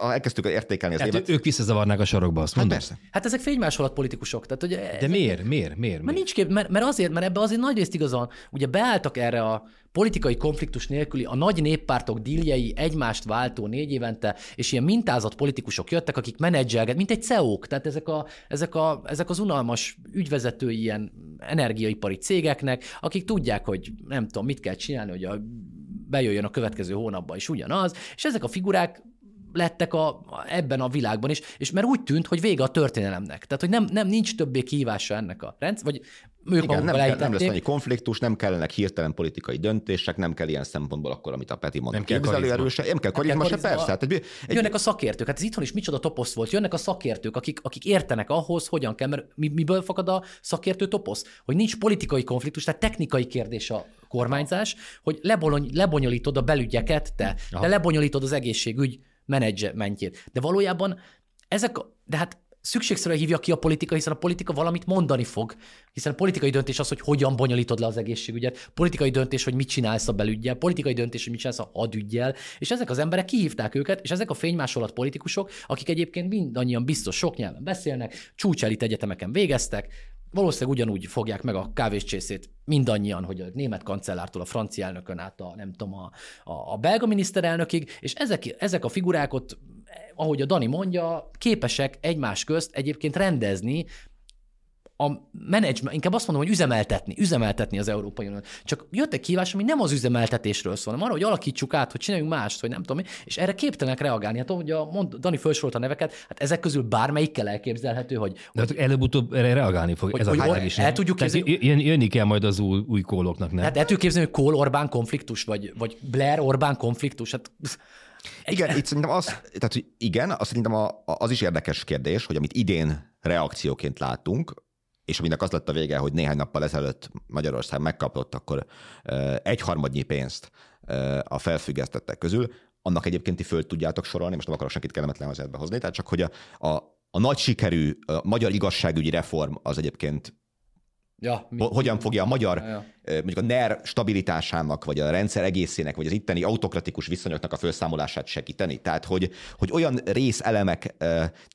elkezdtük értékelni az hát évet. Ők visszazavarnák a sarokba, azt mondom. Hát, persze. hát ezek fénymásolat politikusok. Tehát, ugye de ezek, miért? Miért? Miért? Mert, nincs kép, mert, mert, azért, mert ebbe azért nagy részt igazán, ugye beálltak erre a politikai konfliktus nélküli a nagy néppártok díljei egymást váltó négy évente, és ilyen mintázat politikusok jöttek, akik menedzselget, mint egy CEO-k, tehát ezek, a, ezek, a, ezek az unalmas ügyvezetői ilyen energiaipari cégeknek, akik tudják, hogy nem tudom, mit kell csinálni, hogy a bejöjjön a következő hónapban is ugyanaz, és ezek a figurák lettek a, ebben a világban is, és mert úgy tűnt, hogy vége a történelemnek. Tehát, hogy nem, nem nincs többé kihívása ennek a rendszer, vagy ők Igen, nem, kell, nem lesz annyi konfliktus, nem kellenek hirtelen politikai döntések, nem kell ilyen szempontból akkor, amit a Peti mondta. Nem kell karizma. nem kell karizma, se persze. Hát egy, egy... Jönnek a szakértők, hát ez itthon is micsoda toposz volt, jönnek a szakértők, akik, akik értenek ahhoz, hogyan kell, mert mi, miből fakad a szakértő toposz? Hogy nincs politikai konfliktus, tehát technikai kérdés a kormányzás, hogy lebony, lebonyolítod a belügyeket, te, Aha. de lebonyolítod az egészségügy menedzsmentjét. De valójában ezek, de hát szükségszerűen hívja ki a politika, hiszen a politika valamit mondani fog. Hiszen a politikai döntés az, hogy hogyan bonyolítod le az egészségügyet, politikai döntés, hogy mit csinálsz a belügyel, politikai döntés, hogy mit csinálsz a hadügyel, és ezek az emberek kihívták őket, és ezek a fénymásolat politikusok, akik egyébként mindannyian biztos sok nyelven beszélnek, csúcselit egyetemeken végeztek, valószínűleg ugyanúgy fogják meg a kávéscsészét mindannyian, hogy a német kancellártól a francia elnökön át a, nem tudom, a, a, a belga miniszterelnökig, és ezek, ezek a figurák ott, ahogy a Dani mondja, képesek egymás közt egyébként rendezni a menedzsment, inkább azt mondom, hogy üzemeltetni, üzemeltetni az Európai Uniót. Csak jött egy kívás, ami nem az üzemeltetésről szól, hanem arra, hogy alakítsuk át, hogy csináljunk mást, hogy nem tudom, és erre képtelenek reagálni. Hát ahogy a mond, Dani felsorolt a neveket, hát ezek közül bármelyikkel elképzelhető, hogy... De hát előbb-utóbb erre reagálni fog. Hogy, ez hogy, a hogy el tudjuk képzelni. Jön, jönni kell majd az új, új kóloknak, nem? Hát el tudjuk képzelni, hogy Kohl Orbán konfliktus, vagy, vagy Blair Orbán konfliktus. Hát igen, itt szerintem az, tehát hogy igen, az szerintem a, az is érdekes kérdés, hogy amit idén reakcióként látunk, és aminek az lett a vége, hogy néhány nappal ezelőtt Magyarország megkapott akkor egyharmadnyi pénzt a felfüggesztettek közül, annak egyébként ti föl tudjátok sorolni, most nem akarok senkit kellemetlen helyzetbe hozni, tehát csak hogy a, a, a nagy sikerű a magyar igazságügyi reform az egyébként Ja, mi, hogyan fogja a magyar, ja, ja. mondjuk a NER stabilitásának, vagy a rendszer egészének, vagy az itteni autokratikus viszonyoknak a felszámolását segíteni. Tehát, hogy, hogy olyan részelemek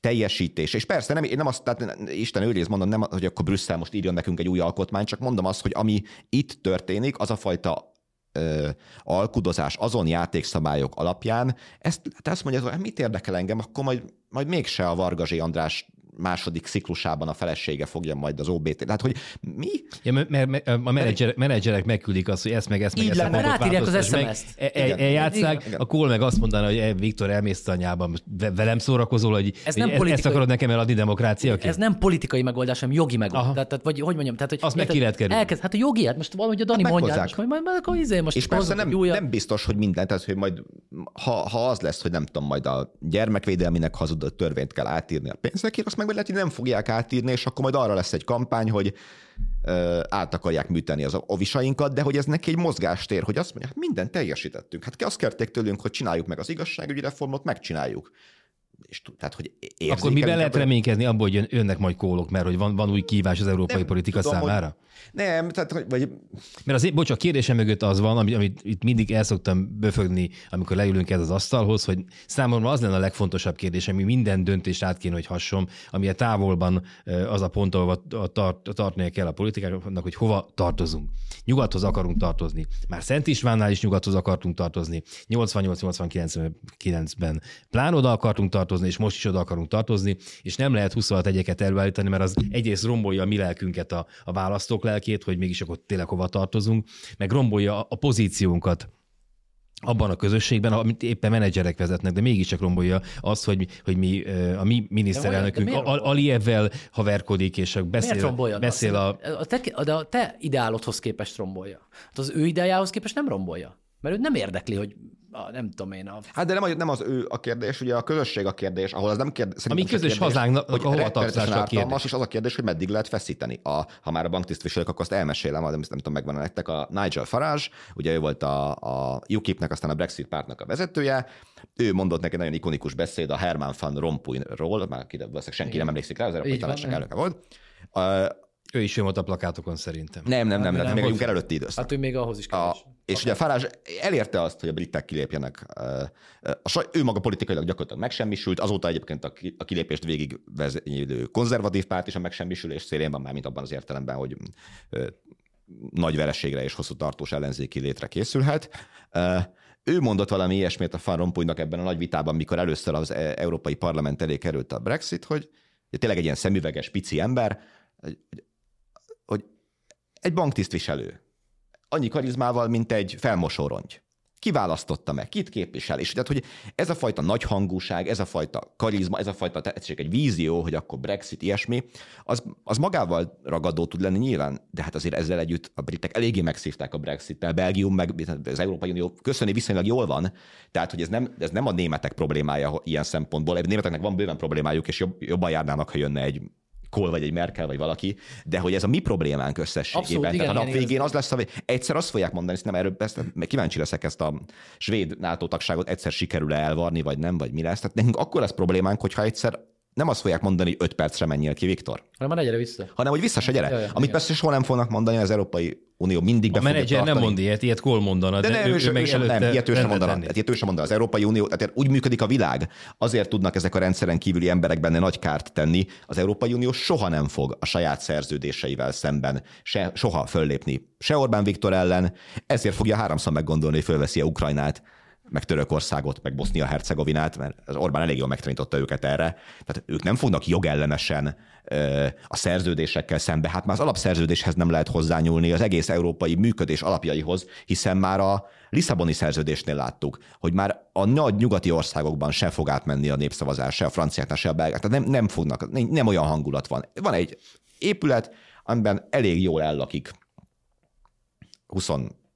teljesítése, és persze nem, én nem azt, tehát Isten őrész mondom, nem, hogy akkor Brüsszel most írjon nekünk egy új alkotmányt, csak mondom azt, hogy ami itt történik, az a fajta ö, alkudozás azon játékszabályok alapján, ezt, te azt mondja, hogy hát mit érdekel engem, akkor majd, majd mégse a Vargazsi András második ciklusában a felesége fogja majd az OBT. Tehát, hogy mi? Ja, mert, mert a menedzserek, menedzserek megküldik azt, hogy ezt meg ezt meg ezt meg rátírják az SMS-t. E- e- eljátszák, a Kohl meg azt mondaná, hogy e, Viktor elmész anyában, velem szórakozol, hogy ez nem politikai, ezt akarod nekem eladni demokráciaként? Ez nem politikai megoldás, hanem jogi megoldás. Tehát, tehát, vagy hogy mondjam, tehát, hogy azt meg ki lehet kerülni. Elkezd, hát a jogi, hát most valahogy a Dani hát mondja, most, majd, majd, akkor izé most és persze nem, nem, biztos, hogy minden, tehát hogy majd ha, ha az lesz, hogy nem tudom, majd a gyermekvédelminek hazudott törvényt kell átírni a pénzekért, azt meg lehet, hogy nem fogják átírni, és akkor majd arra lesz egy kampány, hogy ö, át akarják műteni az ovisainkat, de hogy ez neki egy mozgástér, hogy azt mondják, hát mindent teljesítettünk. Hát azt kérték tőlünk, hogy csináljuk meg az igazságügyi reformot, megcsináljuk és tehát, hogy Akkor miben lehet reménykedni abból, hogy jönnek majd kólok, mert hogy van, van új kívás az európai nem, politika tudom, számára? Hogy nem, tehát, vagy... Mert az, bocs, a kérdésem mögött az van, amit, amit itt mindig el szoktam böfögni, amikor leülünk ez az asztalhoz, hogy számomra az lenne a legfontosabb kérdés, ami minden döntést át kéne, hogy hasson, ami a távolban az a pont, ahol tart, tartania kell a politikának, hogy hova tartozunk. Nyugathoz akarunk tartozni. Már Szent Istvánnál is nyugathoz akartunk tartozni. 88-89-ben plán oda akartunk tartozni, és most is oda akarunk tartozni, és nem lehet 26 egyeket előállítani, mert az egyrészt rombolja a mi lelkünket a, a választók lelkét, hogy mégis akkor tényleg hova tartozunk, meg rombolja a pozíciónkat abban a közösségben, amit éppen menedzserek vezetnek, de mégiscsak rombolja az, hogy, hogy mi, a mi miniszterelnökünk Alievvel haverkodik, és beszél, beszél a... a te, de a te ideálodhoz képest rombolja. Hát az ő ideájához képest nem rombolja. Mert ő nem érdekli, hogy a, nem tudom én. A... Hát de nem, nem az ő a kérdés, ugye a közösség a kérdés, ahol az nem kérdés. A mi közös hazánknak, hogy hova a kérdés. És az a kérdés, hogy meddig lehet feszíteni. A, ha már a banktisztviselők, akkor azt elmesélem, de nem tudom, megvan nektek, a Nigel Farage, ugye ő volt a, a UKIP-nek, aztán a Brexit pártnak a vezetője, ő mondott neki nagyon ikonikus beszéd a Herman van Rompuyról, már senki nem emlékszik rá, az Európai Tanácsnak elnöke volt. Ő is jön ott a plakátokon szerintem. Nem, nem, nem, nem, nem még a előtti időszak. Hát ő még ahhoz is kevés. A, és ugye Farage elérte azt, hogy a britek kilépjenek. A, ő maga politikailag gyakorlatilag megsemmisült, azóta egyébként a kilépést végig vezénylő konzervatív párt is a megsemmisülés szélén van, már mint abban az értelemben, hogy nagy vereségre és hosszú tartós ellenzéki létre készülhet. Ő mondott valami ilyesmét a Van Rompuynak ebben a nagy vitában, mikor először az e, Európai Parlament elé került a Brexit, hogy tényleg egy ilyen szemüveges, pici ember, egy banktisztviselő annyi karizmával, mint egy felmosórongy. Kiválasztotta meg, kit képvisel, és tehát, hogy ez a fajta nagy hangúság, ez a fajta karizma, ez a fajta tetszés, egy vízió, hogy akkor Brexit, ilyesmi, az, az magával ragadó tud lenni nyilván, de hát azért ezzel együtt a britek eléggé megszívták a Brexit-tel, Belgium meg az Európai Unió köszöni viszonylag jól van, tehát hogy ez nem, ez nem a németek problémája ilyen szempontból, a németeknek van bőven problémájuk, és jobb, jobban járnának, ha jönne egy Kohl, vagy egy Merkel, vagy valaki, de hogy ez a mi problémánk összességében. Abszolút, igen, Tehát a nap végén az lesz, hogy egyszer azt fogják mondani, ezt nem erről, ezt, kíváncsi leszek ezt a svéd NATO tagságot egyszer sikerül-e elvarni, vagy nem, vagy mi lesz. Tehát nekünk akkor lesz problémánk, hogyha egyszer nem azt fogják mondani, hogy öt percre menjél ki, Viktor. Hanem már gyere vissza. Hanem, hogy vissza se gyere. Ja, ja, Amit igen. persze soha nem fognak mondani az Európai Unió mindig be A menedzser nem mond ilyet, ilyet Kohl mondana. De, de ne, ő, ő, ő, ő sem, nem, ilyet ő sem mondana. Hát ilyet ő sem mondana. Az Európai Unió, tehát úgy működik a világ, azért tudnak ezek a rendszeren kívüli emberek benne nagy kárt tenni. Az Európai Unió soha nem fog a saját szerződéseivel szemben se, soha föllépni. Se Orbán Viktor ellen, ezért fogja háromszor meggondolni, hogy fölveszi a Ukrajnát meg Törökországot, meg Bosznia-Hercegovinát, mert az Orbán elég jól megtanította őket erre. Tehát ők nem fognak jogellenesen a szerződésekkel szembe. Hát már az alapszerződéshez nem lehet hozzányúlni, az egész európai működés alapjaihoz, hiszen már a Lisszaboni szerződésnél láttuk, hogy már a nagy nyugati országokban se fog átmenni a népszavazás, se a franciáknál, se a belgák. Tehát nem, nem fognak, nem, olyan hangulat van. Van egy épület, amiben elég jól ellakik 20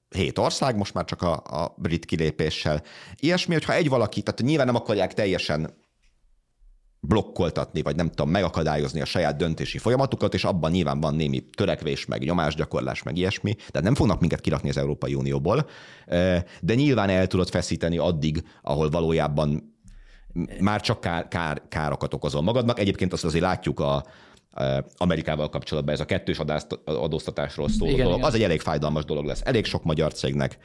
hét ország, most már csak a, a brit kilépéssel. Ilyesmi, hogyha egy valaki, tehát nyilván nem akarják teljesen blokkoltatni, vagy nem tudom, megakadályozni a saját döntési folyamatukat, és abban nyilván van némi törekvés, meg nyomásgyakorlás, meg ilyesmi, de nem fognak minket kirakni az Európai Unióból, de nyilván el tudod feszíteni addig, ahol valójában már csak kár, kár, károkat okozol magadnak. Egyébként azt azért látjuk a, Amerikával kapcsolatban ez a kettős adóztatásról szóló igen, dolog, igen. az egy elég fájdalmas dolog lesz. Elég sok magyar cégnek,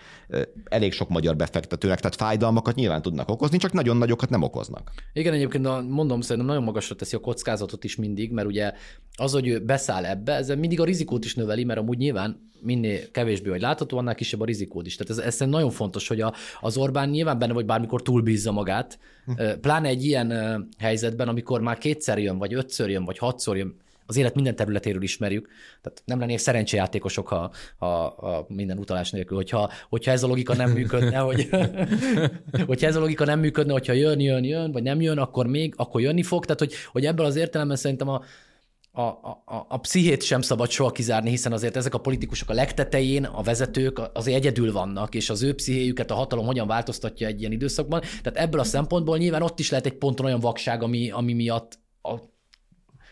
elég sok magyar befektetőnek, tehát fájdalmakat nyilván tudnak okozni, csak nagyon nagyokat nem okoznak. Igen, egyébként mondom, szerintem nagyon magasra teszi a kockázatot is mindig, mert ugye az, hogy ő beszáll ebbe, ez mindig a rizikót is növeli, mert amúgy nyilván minél kevésbé vagy látható, annál kisebb a rizikód is. Tehát ez, ez nagyon fontos, hogy a, az Orbán nyilván benne vagy bármikor túlbízza magát, hm. pláne egy ilyen helyzetben, amikor már kétszer jön, vagy ötször jön, vagy hatszor jön, az élet minden területéről ismerjük, tehát nem lennék szerencsejátékosok, ha, ha, ha minden utalás nélkül, hogyha, hogyha ez a logika nem működne, hogy, hogyha ez a logika nem működne, hogyha jön, jön, jön, vagy nem jön, akkor még, akkor jönni fog, tehát hogy, hogy ebből az értelemben szerintem a, a, a, a pszichét sem szabad soha kizárni, hiszen azért ezek a politikusok a legtetején, a vezetők azért egyedül vannak, és az ő pszichéjüket a hatalom hogyan változtatja egy ilyen időszakban. Tehát ebből a szempontból nyilván ott is lehet egy ponton olyan vakság, ami, ami miatt a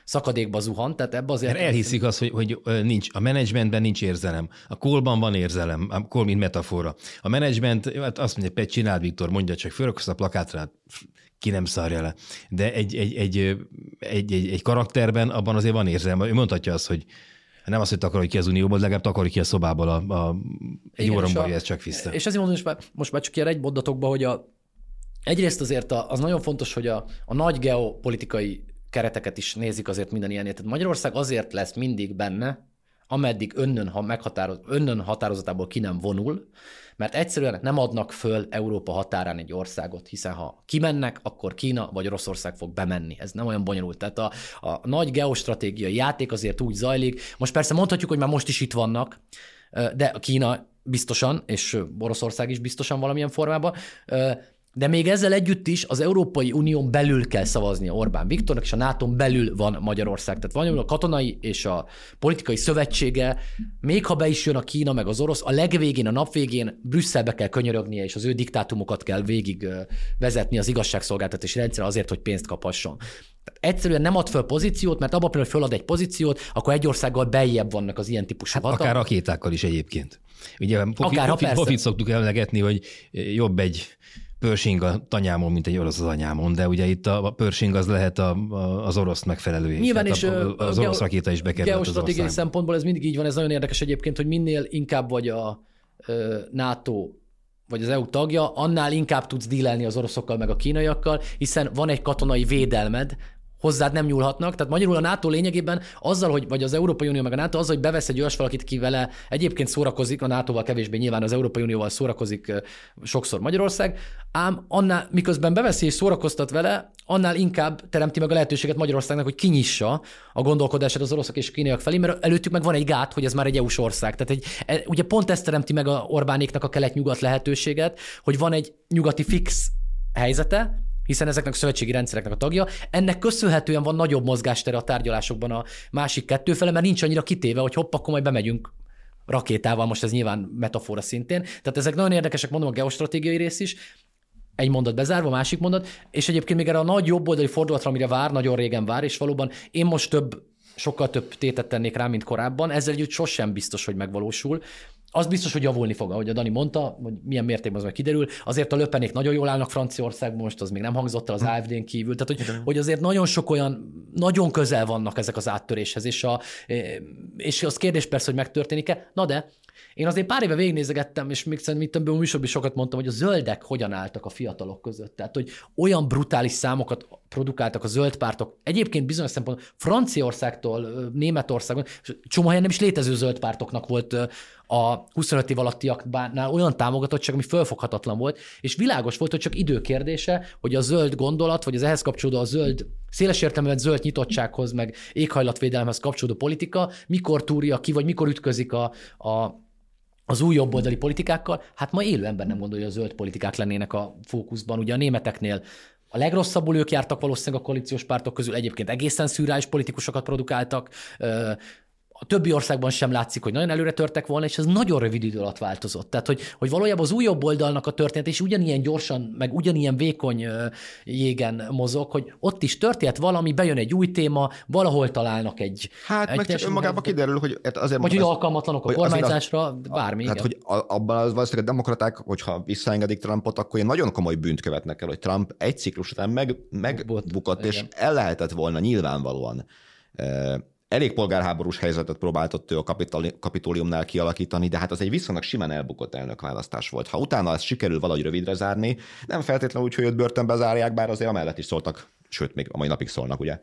szakadékba zuhan, tehát ebbe azért... Mert elhiszik azt, hogy, hogy nincs, a menedzsmentben nincs érzelem. A kolban van érzelem, a kol mint metafora. A menedzsment, hát azt mondja, hogy csinál Viktor, mondja csak, fölraksz a plakátra, ki nem szarja le. De egy, egy, egy, egy, egy, egy karakterben abban azért van érzelme. Ő mondhatja azt, hogy nem azt, hogy takarod ki az unióból, legalább takarod ki a szobából a, a egy óromba, ez csak vissza. És azért mondom, most már, most már csak ilyen egy mondatokban, hogy a, egyrészt azért a, az nagyon fontos, hogy a, a nagy geopolitikai kereteket is nézik azért minden ilyen. Tehát Magyarország azért lesz mindig benne, ameddig önnön, ha meghatároz, önnön határozatából ki nem vonul, mert egyszerűen nem adnak föl Európa határán egy országot, hiszen ha kimennek, akkor Kína vagy Oroszország fog bemenni. Ez nem olyan bonyolult. Tehát a, a nagy geostratégiai játék azért úgy zajlik. Most persze mondhatjuk, hogy már most is itt vannak, de a Kína biztosan, és Oroszország is biztosan valamilyen formában, de még ezzel együtt is az Európai Unión belül kell szavazni Orbán Viktornak, és a nato belül van Magyarország. Tehát van a katonai és a politikai szövetsége, még ha be is jön a Kína meg az orosz, a legvégén, a nap végén Brüsszelbe kell könyörögnie, és az ő diktátumokat kell végig vezetni az igazságszolgáltatási rendszer azért, hogy pénzt kaphasson. Tehát egyszerűen nem ad föl pozíciót, mert abban hogy fölad egy pozíciót, akkor egy országgal beljebb vannak az ilyen típusú hát Akár rakétákkal is egyébként. Ugye Akár, pofit, pofit, pofit szoktuk emlegetni, hogy jobb egy Pershing a tanyámon, mint egy orosz az anyámon, de ugye itt a Pershing az lehet a, a, az orosz megfelelő. Nyilván is az orosz rakéta is bekerült Geostratégiai szempontból ez mindig így van, ez nagyon érdekes egyébként, hogy minél inkább vagy a NATO vagy az EU tagja, annál inkább tudsz dílelni az oroszokkal meg a kínaiakkal, hiszen van egy katonai védelmed, hozzád nem nyúlhatnak. Tehát magyarul a NATO lényegében azzal, hogy, vagy az Európai Unió meg a NATO azzal, hogy bevesz egy olyas valakit, ki vele egyébként szórakozik, a NATO-val kevésbé nyilván az Európai Unióval szórakozik sokszor Magyarország, ám annál, miközben beveszi és szórakoztat vele, annál inkább teremti meg a lehetőséget Magyarországnak, hogy kinyissa a gondolkodását az oroszok és a kínaiak felé, mert előttük meg van egy gát, hogy ez már egy EU-s ország. Tehát egy, e, ugye pont ezt teremti meg a Orbánéknak a kelet-nyugat lehetőséget, hogy van egy nyugati fix helyzete, hiszen ezeknek a szövetségi rendszereknek a tagja. Ennek köszönhetően van nagyobb mozgástere a tárgyalásokban a másik kettő fele, mert nincs annyira kitéve, hogy hopp, akkor majd bemegyünk rakétával, most ez nyilván metafora szintén. Tehát ezek nagyon érdekesek, mondom, a geostratégiai rész is. Egy mondat bezárva, másik mondat, és egyébként még erre a nagy jobboldali fordulatra, amire vár, nagyon régen vár, és valóban én most több sokkal több tétet tennék rá, mint korábban. Ezzel együtt sosem biztos, hogy megvalósul az biztos, hogy javulni fog, ahogy a Dani mondta, hogy milyen mértékben az meg kiderül. Azért a löpenék nagyon jól állnak Franciaországban, most az még nem hangzott el az hm. AFD-n kívül. Tehát, hogy, hogy azért nagyon sok olyan, nagyon közel vannak ezek az áttöréshez, és, a, és az kérdés persze, hogy megtörténik-e. Na de, én azért pár éve végignézegettem, és még szerintem több műsorban sokat mondtam, hogy a zöldek hogyan álltak a fiatalok között. Tehát, hogy olyan brutális számokat produkáltak a zöld pártok. Egyébként bizonyos szempontból Franciaországtól, Németországon, csomó helyen nem is létező zöld pártoknak volt a 25 év alattiaknál olyan támogatottság, ami fölfoghatatlan volt, és világos volt, hogy csak időkérdése, hogy a zöld gondolat, vagy az ehhez kapcsolódó a zöld, széles értelműen zöld nyitottsághoz, meg éghajlatvédelemhez kapcsolódó politika, mikor túrja ki, vagy mikor ütközik a, a az új jobboldali politikákkal, hát ma élő ember nem gondolja, hogy a zöld politikák lennének a fókuszban. Ugye a németeknél a legrosszabbul ők jártak valószínűleg a koalíciós pártok közül, egyébként egészen szűrális politikusokat produkáltak, a többi országban sem látszik, hogy nagyon előre törtek volna, és ez nagyon rövid idő alatt változott. Tehát, hogy, hogy valójában az újabb oldalnak a történet is ugyanilyen gyorsan, meg ugyanilyen vékony jégen mozog, hogy ott is történt valami, bejön egy új téma, valahol találnak egy... Hát egy meg csak önmagában kiderül, hogy hát azért... Vagy hogy alkalmatlanok a kormányzásra, az, bármi. Hát, hogy abban az valószínűleg a demokraták, hogyha visszaengedik Trumpot, akkor ilyen nagyon komoly bűnt követnek el, hogy Trump egy ciklus után meg, megbukott, és el lehetett volna nyilvánvalóan elég polgárháborús helyzetet próbált ott ő a kapitóliumnál kialakítani, de hát az egy viszonylag simán elbukott elnökválasztás volt. Ha utána ezt sikerül valahogy rövidre zárni, nem feltétlenül úgy, hogy őt börtönbe zárják, bár azért amellett is szóltak, sőt, még a mai napig szólnak, ugye,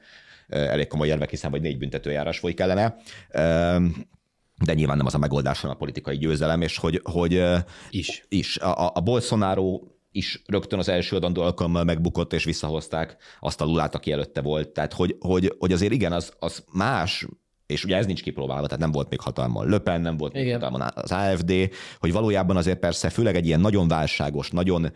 elég komoly érvek, hiszen vagy négy büntetőjárás folyik ellene. De nyilván nem az a megoldás, hanem a politikai győzelem, és hogy, hogy is. is. A, a Bolsonaro is rögtön az első adandó alkalommal megbukott, és visszahozták azt a Lulát, aki előtte volt. Tehát, hogy, hogy, hogy azért igen, az, az más, és ugye ez nincs kipróbálva, tehát nem volt még hatalmon Löpen, nem volt még hatalmon az AFD, hogy valójában azért persze, főleg egy ilyen nagyon válságos, nagyon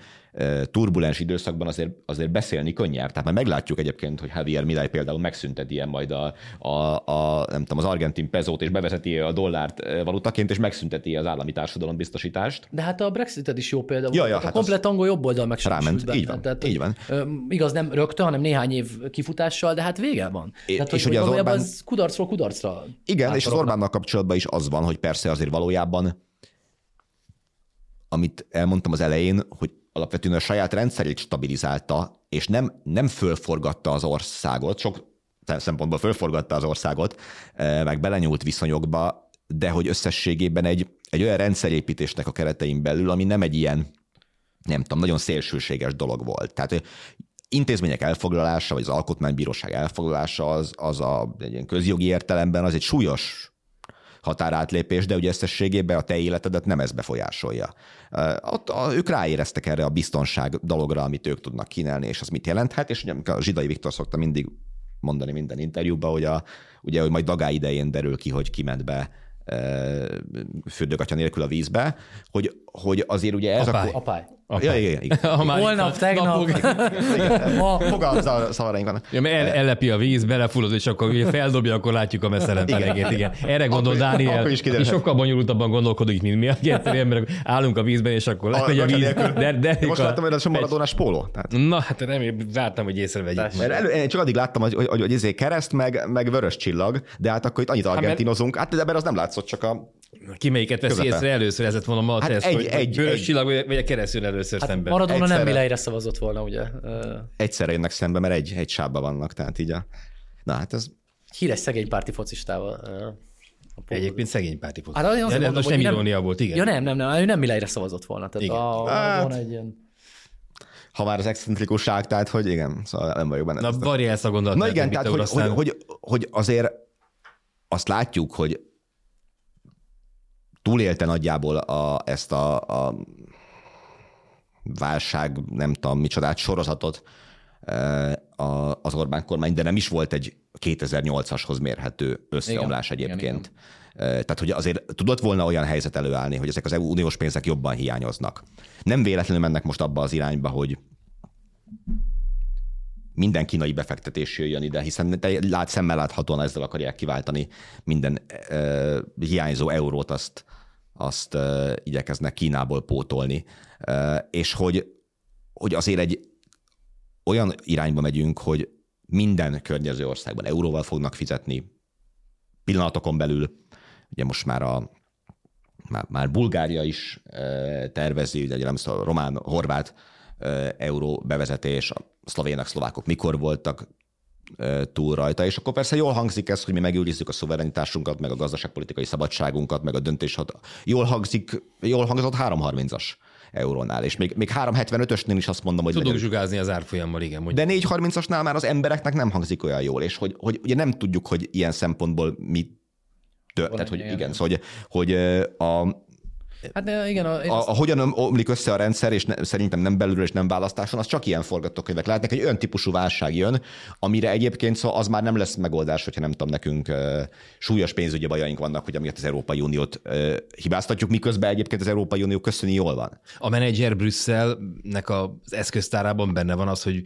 turbulens időszakban azért, azért beszélni könnyebb. Tehát már meglátjuk egyébként, hogy Javier Milei például megszünteti ilyen majd a, a, a, nem tudom, az argentin pezót, és bevezeti a dollárt valutaként, és megszünteti az állami társadalombiztosítást. De hát a Brexit is jó példa. Ja, ja, hát a komplet angol jobb oldal meg Ráment, így van, Tehát, így van. Igaz, nem rögtön, hanem néhány év kifutással, de hát vége van. É, Tehát, és hogy, hogy az Orbán... az kudarcról kudarcra. Igen, és az Orbánnal kapcsolatban is az van, hogy persze azért valójában amit elmondtam az elején, hogy alapvetően a saját rendszerét stabilizálta, és nem, nem fölforgatta az országot, sok szempontból fölforgatta az országot, eh, meg belenyúlt viszonyokba, de hogy összességében egy, egy olyan rendszerépítésnek a keretein belül, ami nem egy ilyen, nem tudom, nagyon szélsőséges dolog volt. Tehát intézmények elfoglalása, vagy az alkotmánybíróság elfoglalása az, az a, egy ilyen közjogi értelemben az egy súlyos határátlépés, de ugye összességében a te életedet nem ez befolyásolja. Ott a, ők ráéreztek erre a biztonság dologra, amit ők tudnak kínálni, és az mit jelenthet, és ugye a Zsidai Viktor szokta mindig mondani minden interjúban, hogy, a, ugye, hogy majd Dagá idején derül ki, hogy ki ment be fürdőgatya nélkül a vízbe, hogy, hogy azért ugye ez Apály. a... Apály. Apály. Ja, igen, igen. A másik Holnap, tegnap. Ma. Fogalmazavaraink vannak. Ja, mert el, ellepi a víz, belefullad, és akkor feldobja, akkor látjuk a meszelen felegét, igen. Erre gondol Akkor- Dániel, akkor is és kiderülhet. sokkal bonyolultabban gondolkodik, mint mi, aki egyszerűen, mert állunk a vízben, és akkor lemegy a víz. De, de, Most láttam, hogy ez a maradónás póló. Tehát Na, hát remélem, vártam, hogy észrevegyük. Mert elő, én csak addig láttam, hogy, hogy, hogy, hogy izé kereszt, meg, meg vörös csillag, de hát akkor itt annyit argentinozunk. Hát de ebben az nem látszott, csak a... Ki melyiket veszi észre először, ez lett volna ma a Hát teszt, egy- hogy egy- vörös egy- csillag, vagy vagy a keresztül először Hát szemben. Maradona nem Egyszerre. Mileire szavazott volna, ugye? Egyszerre jönnek szembe, mert egy, egy sávba vannak, tehát így a... Na hát ez... Híres szegény párti focistával. a. Egyébként szegény párti fog. Hát Ja, mondom, de most nem nem- irónia volt, igen. Ja nem, nem, nem, ő nem Mileire szavazott volna. Tehát Igen. a, Hát- volna egy ilyen... Ha már az excentrikusság, tehát hogy igen, szóval nem vagyok benne. Na, varja ezt a gondolatot. Na igen, tehát hogy, hogy, hogy, hogy azért azt látjuk, hogy túlélte nagyjából a, ezt a, a válság, nem tudom micsodát, sorozatot eh, az Orbán kormány, de nem is volt egy 2008-ashoz mérhető összeomlás Igen, egyébként. Eh, Tehát, hogy azért tudott volna olyan helyzet előállni, hogy ezek az EU uniós pénzek jobban hiányoznak. Nem véletlenül mennek most abba az irányba, hogy minden kínai befektetés jöjjön ide, hiszen te lát, szemmel láthatóan ezzel akarják kiváltani minden uh, hiányzó eurót, azt, azt uh, igyekeznek Kínából pótolni. És hogy, hogy azért egy olyan irányba megyünk, hogy minden környező országban euróval fognak fizetni pillanatokon belül. Ugye most már a már, már Bulgária is tervezi, ugye nem a román, horvát euró bevezetés, a szlovének, szlovákok mikor voltak túl rajta, és akkor persze jól hangzik ez, hogy mi megőrizzük a szuverenitásunkat, meg a gazdaságpolitikai szabadságunkat, meg a döntéshat. Jól hangzik, jól hangzott 3.30-as eurónál, és még, még 3.75-ösnél is azt mondom, hogy Tudunk legyen- zsugázni az árfolyammal, igen. Mondjuk. de 4.30-asnál már az embereknek nem hangzik olyan jól, és hogy, hogy ugye nem tudjuk, hogy ilyen szempontból mi tört, tehát, hogy igen, szóval, hogy, hogy a, Hát igen, a, a, azt- a hogyan omlik össze a rendszer, és ne, szerintem nem belülről és nem választáson, az csak ilyen forgatókönyvek lehetnek. Egy olyan típusú válság jön, amire egyébként szóval az már nem lesz megoldás, hogyha nem tudom, nekünk uh, súlyos pénzügyi bajaink vannak, hogy amiatt az Európai Uniót uh, hibáztatjuk, miközben egyébként az Európai Unió köszöni jól van. A menedzser Brüsszelnek az eszköztárában benne van az, hogy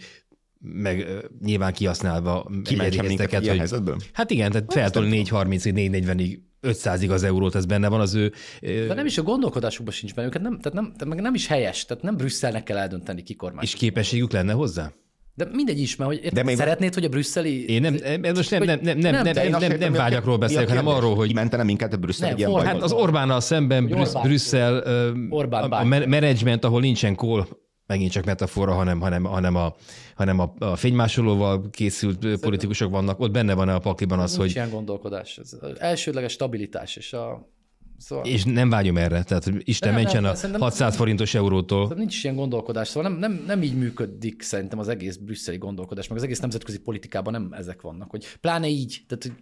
meg nyilván kihasználva ilyen hogy... helyzetből? Hát igen, tehát feltol 4.30-ig, 4.40-ig 500-ig az eurót, ez benne van az ő... de nem is a gondolkodásukban sincs benne, őket nem, tehát nem, tehát meg nem is helyes, tehát nem Brüsszelnek kell eldönteni ki kormány. És képességük lenne hozzá? De mindegy is, mert hogy De de még- szeretnéd, hogy a brüsszeli... Én nem, em- most nem, nem, nem, nem, Nem, nem, nem, nem, nem vágyakról beszélek, hanem arról, hogy Kimentene minket a Brüsszel Nem, ilyen for-? Hát az Orbánnal szemben. Brüsszel, Orbán a, a menedzsment, ahol nincsen kól, megint csak metafora, hanem, hanem, hanem, a, hanem a, a fénymásolóval készült ö, politikusok vannak, ott benne van a pakliban az, Nincs hogy ilyen gondolkodás. Ez elsődleges stabilitás, és a... Szóval... és nem vágyom erre, tehát Isten Nem, nem, mentsen a szerintem- 600 forintos eurótól. Nincs ilyen gondolkodás, szóval nem, nem, nem így működik szerintem az egész brüsszeli gondolkodás, meg az egész nemzetközi politikában nem ezek vannak, hogy pláne így, tehát hogy,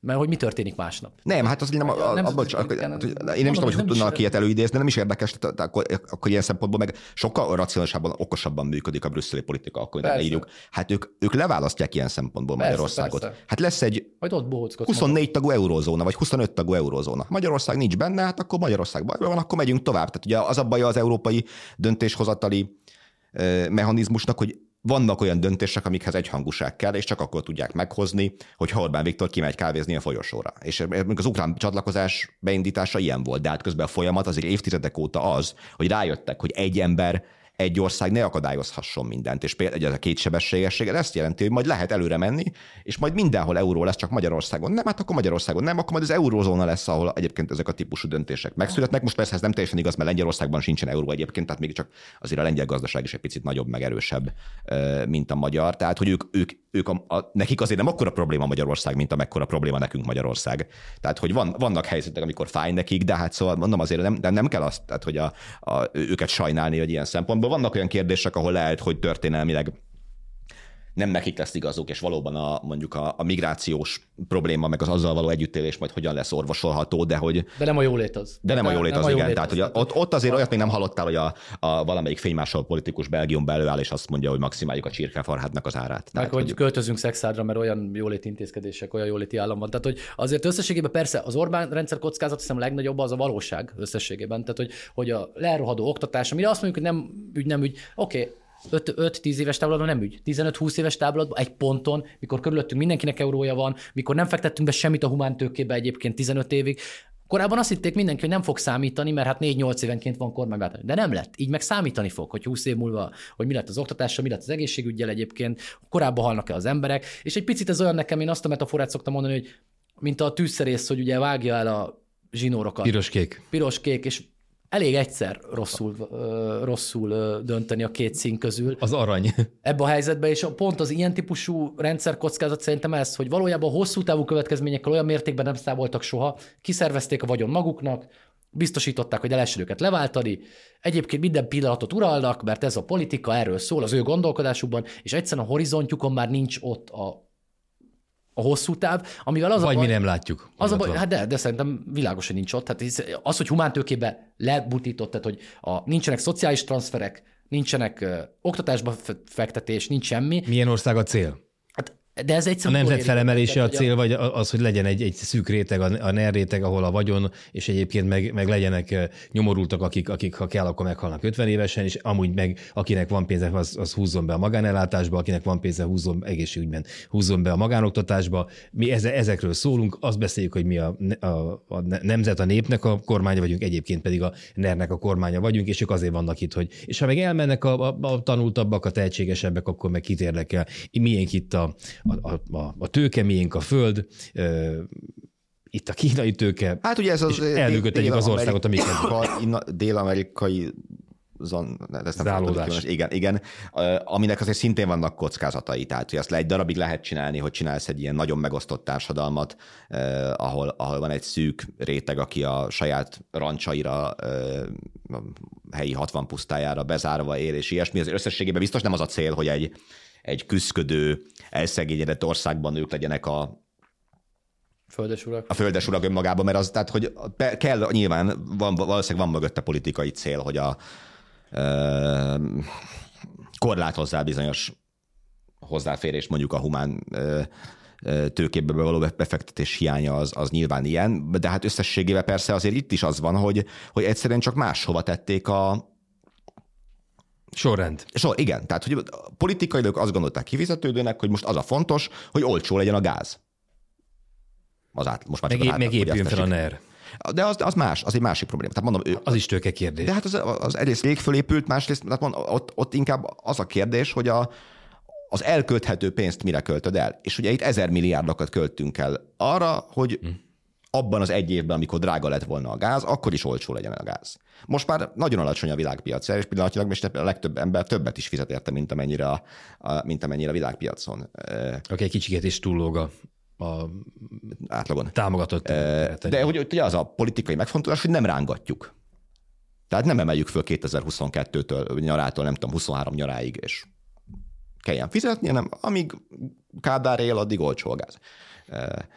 mert hogy mi történik másnap. Nem, hát az nem, a, a, a, bocs, akkor, hát, én nem mondom, is tudom, hogy tudnak ilyet előidézni, de nem is érdekes, tehát, akkor, akkor ilyen szempontból meg sokkal racionálisabban, okosabban működik a brüsszeli politika, akkor Persze. leírjuk. Hát ők, ők leválasztják ilyen szempontból Persze, Magyarországot. persze. Hát lesz egy Majd ott bohóckodsz. 24 tagú eurózóna, vagy 25 tagú eurózóna. Magyarország nincs benne, hát akkor Magyarország bajban van, akkor megyünk tovább. Tehát ugye az a baj az európai döntéshozatali mechanizmusnak, hogy vannak olyan döntések, amikhez egyhangúság kell, és csak akkor tudják meghozni, hogy Orbán Viktor kimegy kávézni a folyosóra. És mondjuk az ukrán csatlakozás beindítása ilyen volt, de hát közben a folyamat azért évtizedek óta az, hogy rájöttek, hogy egy ember egy ország ne akadályozhasson mindent, és például ez a kétsebességesség, ez ezt jelenti, hogy majd lehet előre menni, és majd mindenhol euró lesz, csak Magyarországon nem, hát akkor Magyarországon nem, akkor majd az eurózóna lesz, ahol egyébként ezek a típusú döntések megszületnek. Most persze ez nem teljesen igaz, mert Lengyelországban sincsen euró egyébként, tehát még csak azért a lengyel gazdaság is egy picit nagyobb, meg erősebb, mint a magyar. Tehát, hogy ők, ők, ők a, a, nekik azért nem akkora probléma Magyarország, mint amekkora probléma nekünk Magyarország. Tehát, hogy van, vannak helyzetek, amikor fáj nekik, de hát szóval mondom azért nem, de nem kell azt, tehát, hogy a, a, őket sajnálni, hogy ilyen szempontból. Vannak olyan kérdések, ahol lehet, hogy történelmileg nem nekik lesz igazuk, és valóban a, mondjuk a, a migrációs probléma, meg az azzal való együttélés majd hogyan lesz orvosolható, de hogy... De nem a jólét az. De nem a jólét nem az, a igen. jólét Tehát, az. hogy ott, ott azért olyat még nem hallottál, hogy a, a valamelyik fénymással politikus Belgiumba előáll, és azt mondja, hogy maximáljuk a csirkefarhátnak az árát. Meg Tehát, hogy költözünk szexádra, mert olyan jóléti intézkedések, olyan jóléti állam van. Tehát, hogy azért összességében persze az Orbán rendszer kockázat, hiszem a legnagyobb az a valóság összességében. Tehát, hogy, hogy a lerohadó oktatás, amire azt mondjuk, hogy nem ügy, nem ügy, oké, okay, 5-10 éves táblatban nem ügy. 15-20 éves táblatban egy ponton, mikor körülöttünk mindenkinek eurója van, mikor nem fektettünk be semmit a humántőkébe egyébként 15 évig, Korábban azt hitték mindenki, hogy nem fog számítani, mert hát 4-8 évenként van kormányváltás. De nem lett. Így meg számítani fog, hogy 20 év múlva, hogy mi lett az oktatással, mi lett az egészségügyel egyébként, korábban halnak-e az emberek. És egy picit ez olyan nekem, én azt a metaforát szoktam mondani, hogy mint a tűzszerész, hogy ugye vágja el a zsinórokat. Piros-kék. Piros-kék, és elég egyszer rosszul, rosszul dönteni a két szín közül Az arany. ebbe a helyzetbe, és pont az ilyen típusú rendszerkockázat szerintem ez, hogy valójában hosszú távú következményekkel olyan mértékben nem számoltak soha, kiszervezték a vagyon maguknak, biztosították, hogy lehessen őket leváltani, egyébként minden pillanatot uralnak, mert ez a politika erről szól az ő gondolkodásukban, és egyszerűen a horizontjukon már nincs ott a, a hosszú táv, amivel az Vagy a baj, mi nem látjuk. az a baj, hát de, de szerintem világos, hogy nincs ott. Hát az, hogy humántőkébe lebutított, tehát hogy a, nincsenek szociális transferek, nincsenek ö, oktatásba fe- fektetés, nincs semmi. Milyen ország a cél? De ez A egyszerűen... nemzet felemelése a cél, vagy az, hogy legyen egy, egy szűk réteg, a a NER réteg, ahol a vagyon, és egyébként meg, meg legyenek nyomorultak, akik, akik ha kell, akkor meghalnak 50 évesen, és amúgy meg akinek van pénze, az, az húzzon be a magánellátásba, akinek van pénze, húzzon egészségügyben, húzzon be a magánoktatásba. Mi eze, ezekről szólunk, azt beszéljük, hogy mi a, a, a nemzet, a népnek a kormánya vagyunk, egyébként pedig a NER-nek a kormánya vagyunk, és ők azért vannak itt, hogy és ha meg elmennek a, a, a tanultabbak, a tehetségesebbek, akkor meg kit érdekel, miénk itt a, a, a, a, tőke, miénk a föld, itt a kínai tőke, Hát ugye ez az... És elműködtetjük az országot, amiket- Dél-Amerika- Dél-amerikai zon, ezt nem Zálódás. Igen, igen, aminek azért szintén vannak kockázatai, tehát hogy azt le egy darabig lehet csinálni, hogy csinálsz egy ilyen nagyon megosztott társadalmat, eh, ahol, ahol van egy szűk réteg, aki a saját rancsaira, eh, a helyi 60 pusztájára bezárva él, és ilyesmi. Az összességében biztos nem az a cél, hogy egy, egy küzdködő, elszegényedett országban ők legyenek a, Földes urak. a földes urak önmagában, mert az, tehát, hogy kell, nyilván van, valószínűleg van mögötte politikai cél, hogy a ö, korlátozzál bizonyos hozzáférés mondjuk a humán ö, tőkébe való befektetés hiánya az, az nyilván ilyen, de hát összességével persze azért itt is az van, hogy, hogy egyszerűen csak máshova tették a, sorrend. So, igen, tehát hogy politikailag azt gondolták kifizetődőnek, hogy most az a fontos, hogy olcsó legyen a gáz. Az át, most már csak Meg, az meg épüljön fel a. NER. De az, az más, az egy másik probléma. Tehát mondom, ő, Az is tőke kérdés. de hát az, az egyrészt rég fölépült, másrészt tehát mondom, ott, ott inkább az a kérdés, hogy a, az elkölthető pénzt mire költöd el. És ugye itt ezer milliárdokat költünk el arra, hogy abban az egy évben, amikor drága lett volna a gáz, akkor is olcsó legyen a gáz. Most már nagyon alacsony a világpiac, és pillanatilag most a legtöbb ember többet is fizet érte, mint amennyire a, a, mint amennyire a világpiacon Aki egy kicsiket is túllóg a, a átlagon. támogatott. De hogy ugye az a politikai megfontolás, hogy nem rángatjuk. Tehát nem emeljük föl 2022-től, nyarától, nem tudom, 23 nyaráig, és kelljen fizetni, hanem amíg Kádár él, addig olcsó a gáz. E,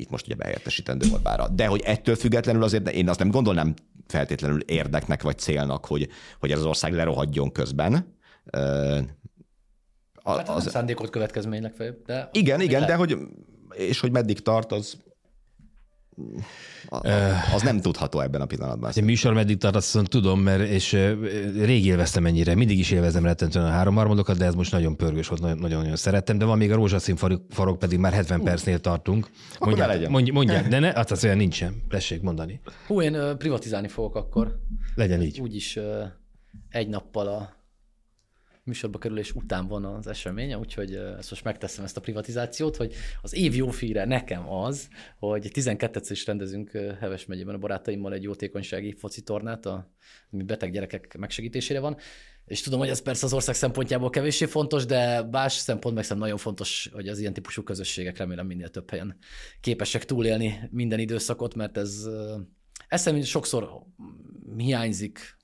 Itt most ugye behelyettesítendő Orbára. De hogy ettől függetlenül azért én azt nem gondolnám feltétlenül érdeknek vagy célnak, hogy, hogy ez az ország lerohadjon közben. A- Hát az... nem szándékolt következmény legfeljebb, de... igen, igen, de lehet. hogy és hogy meddig tart, az az nem tudható ebben a pillanatban. Egy műsor meddig tart, azt mondom, tudom, mert és rég élveztem ennyire. Mindig is élvezem rettentően a háromharmadokat, de ez most nagyon pörgős volt, nagyon- nagyon-nagyon szerettem. De van még a rózsaszín farok, pedig már 70 percnél tartunk. Mondják, legyen. mondj, mondják, de ne, hát az olyan nincsen. Tessék mondani. Hú, én privatizálni fogok akkor. Legyen így. Úgyis egy nappal a műsorba kerülés után van az esemény, úgyhogy ezt most megteszem ezt a privatizációt, hogy az év jó fíre nekem az, hogy 12-szer is rendezünk Heves megyében a barátaimmal egy jótékonysági foci tornát, ami beteg gyerekek megsegítésére van, és tudom, hogy ez persze az ország szempontjából kevéssé fontos, de más szempont meg nagyon fontos, hogy az ilyen típusú közösségek remélem minél több helyen képesek túlélni minden időszakot, mert ez, ez sokszor hiányzik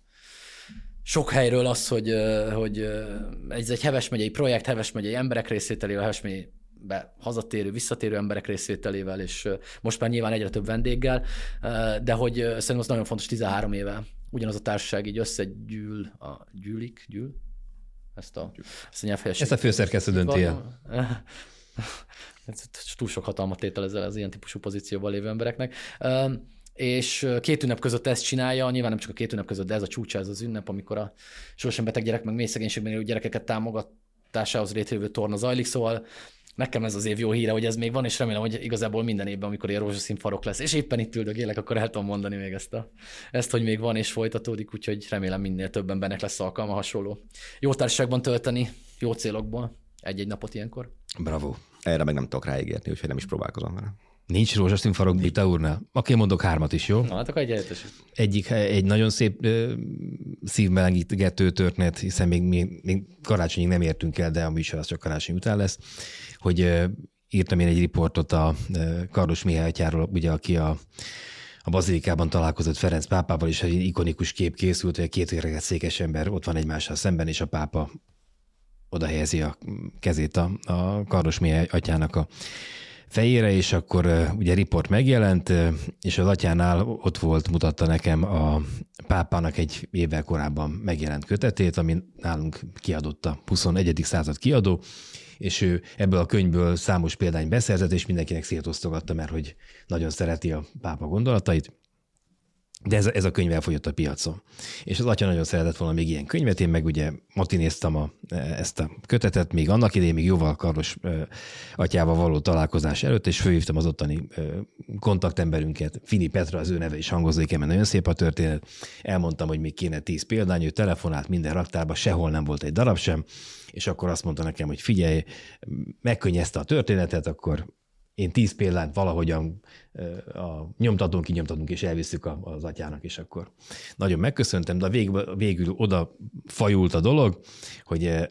sok helyről az, hogy, hogy ez egy Heves megyei projekt, Heves megyei emberek részvételével, Heves megyei be hazatérő, visszatérő emberek részvételével, és most már nyilván egyre több vendéggel, de hogy szerintem az nagyon fontos 13 éve ugyanaz a társaság így összegyűl, a, gyűlik, gyűl, ezt a, ezt a nyelvhelyes. Ezt a főszerkesztő dönti el. Túl sok hatalmat tételezel az ilyen típusú pozícióban lévő embereknek és két ünnep között ezt csinálja, nyilván nem csak a két ünnep között, de ez a csúcsa, ez az ünnep, amikor a sosem beteg gyerek, meg mély szegénységben élő gyerekeket támogatásához létrejövő torna zajlik, szóval nekem ez az év jó híre, hogy ez még van, és remélem, hogy igazából minden évben, amikor ilyen rózsaszín farok lesz, és éppen itt üldögélek, akkor el tudom mondani még ezt, a, ezt, hogy még van és folytatódik, úgyhogy remélem minél több embernek lesz alkalma hasonló jó társaságban tölteni, jó célokból egy-egy napot ilyenkor. Bravo. Erre meg nem tudok ráígérni, úgyhoyd nem is próbálkozom vele. Nincs rózsaszín farok Bita úrnál? Oké, mondok hármat is, jó? Na, hát akkor egy Egyik, egy nagyon szép szívmelegítgető történet, hiszen még, még, még karácsonyig nem értünk el, de a műsor az csak karácsony után lesz, hogy ö, írtam én egy riportot a ö, Kardos Mihály atyáról, ugye, aki a a bazilikában találkozott Ferenc pápával, és egy ikonikus kép készült, hogy a két öreget székes ember ott van egymással szemben, és a pápa oda helyezi a kezét a, a Kardos Mihály atyának a fejére, és akkor ugye riport megjelent, és az atyánál ott volt, mutatta nekem a pápának egy évvel korábban megjelent kötetét, ami nálunk kiadott a 21. század kiadó, és ő ebből a könyvből számos példány beszerzett, és mindenkinek szétosztogatta, mert hogy nagyon szereti a pápa gondolatait. De ez, ez a könyv elfogyott a piacon. És az atya nagyon szeretett volna még ilyen könyvet, én meg ugye matinéztem a, ezt a kötetet, még annak idején, még jóval karos atyával való találkozás előtt, és főhívtam az ottani kontaktemberünket, Fini Petra, az ő neve is hangozik, mert nagyon szép a történet. Elmondtam, hogy még kéne tíz példány, ő telefonált minden raktárba, sehol nem volt egy darab sem, és akkor azt mondta nekem, hogy figyelj, megkönnyezte a történetet, akkor én tíz példányt valahogyan a nyomtatunk, kinyomtatunk, és elviszük az atyának, és akkor nagyon megköszöntem, de végül, végül oda fajult a dolog, hogy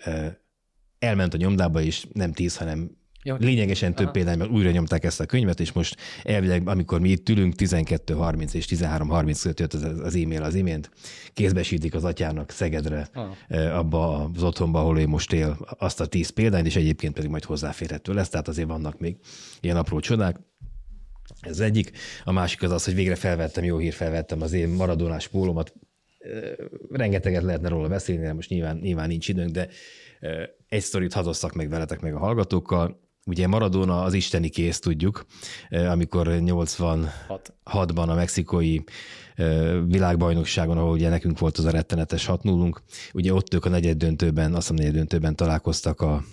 elment a nyomdába, és nem tíz, hanem jó. Lényegesen több példányban újra nyomták ezt a könyvet, és most elvileg, amikor mi itt ülünk, 12.30 és 13.30 között jött az, az e-mail az imént, kézbesítik az atyának Szegedre, ah. abba az otthonba, ahol ő most él, azt a tíz példányt, és egyébként pedig majd hozzáférhető lesz, tehát azért vannak még ilyen apró csodák. Ez egyik. A másik az az, hogy végre felvettem, jó hír felvettem az én maradonás pólómat. Rengeteget lehetne róla beszélni, de most nyilván, nyilván nincs időnk, de egy sztorit hadosszak meg veletek, meg a hallgatókkal. Ugye Maradona az isteni kész, tudjuk, amikor 86-ban a mexikói világbajnokságon, ahol ugye nekünk volt az a rettenetes 6 0 ugye ott ők a negyed döntőben, azt hiszem negyed döntőben találkoztak a,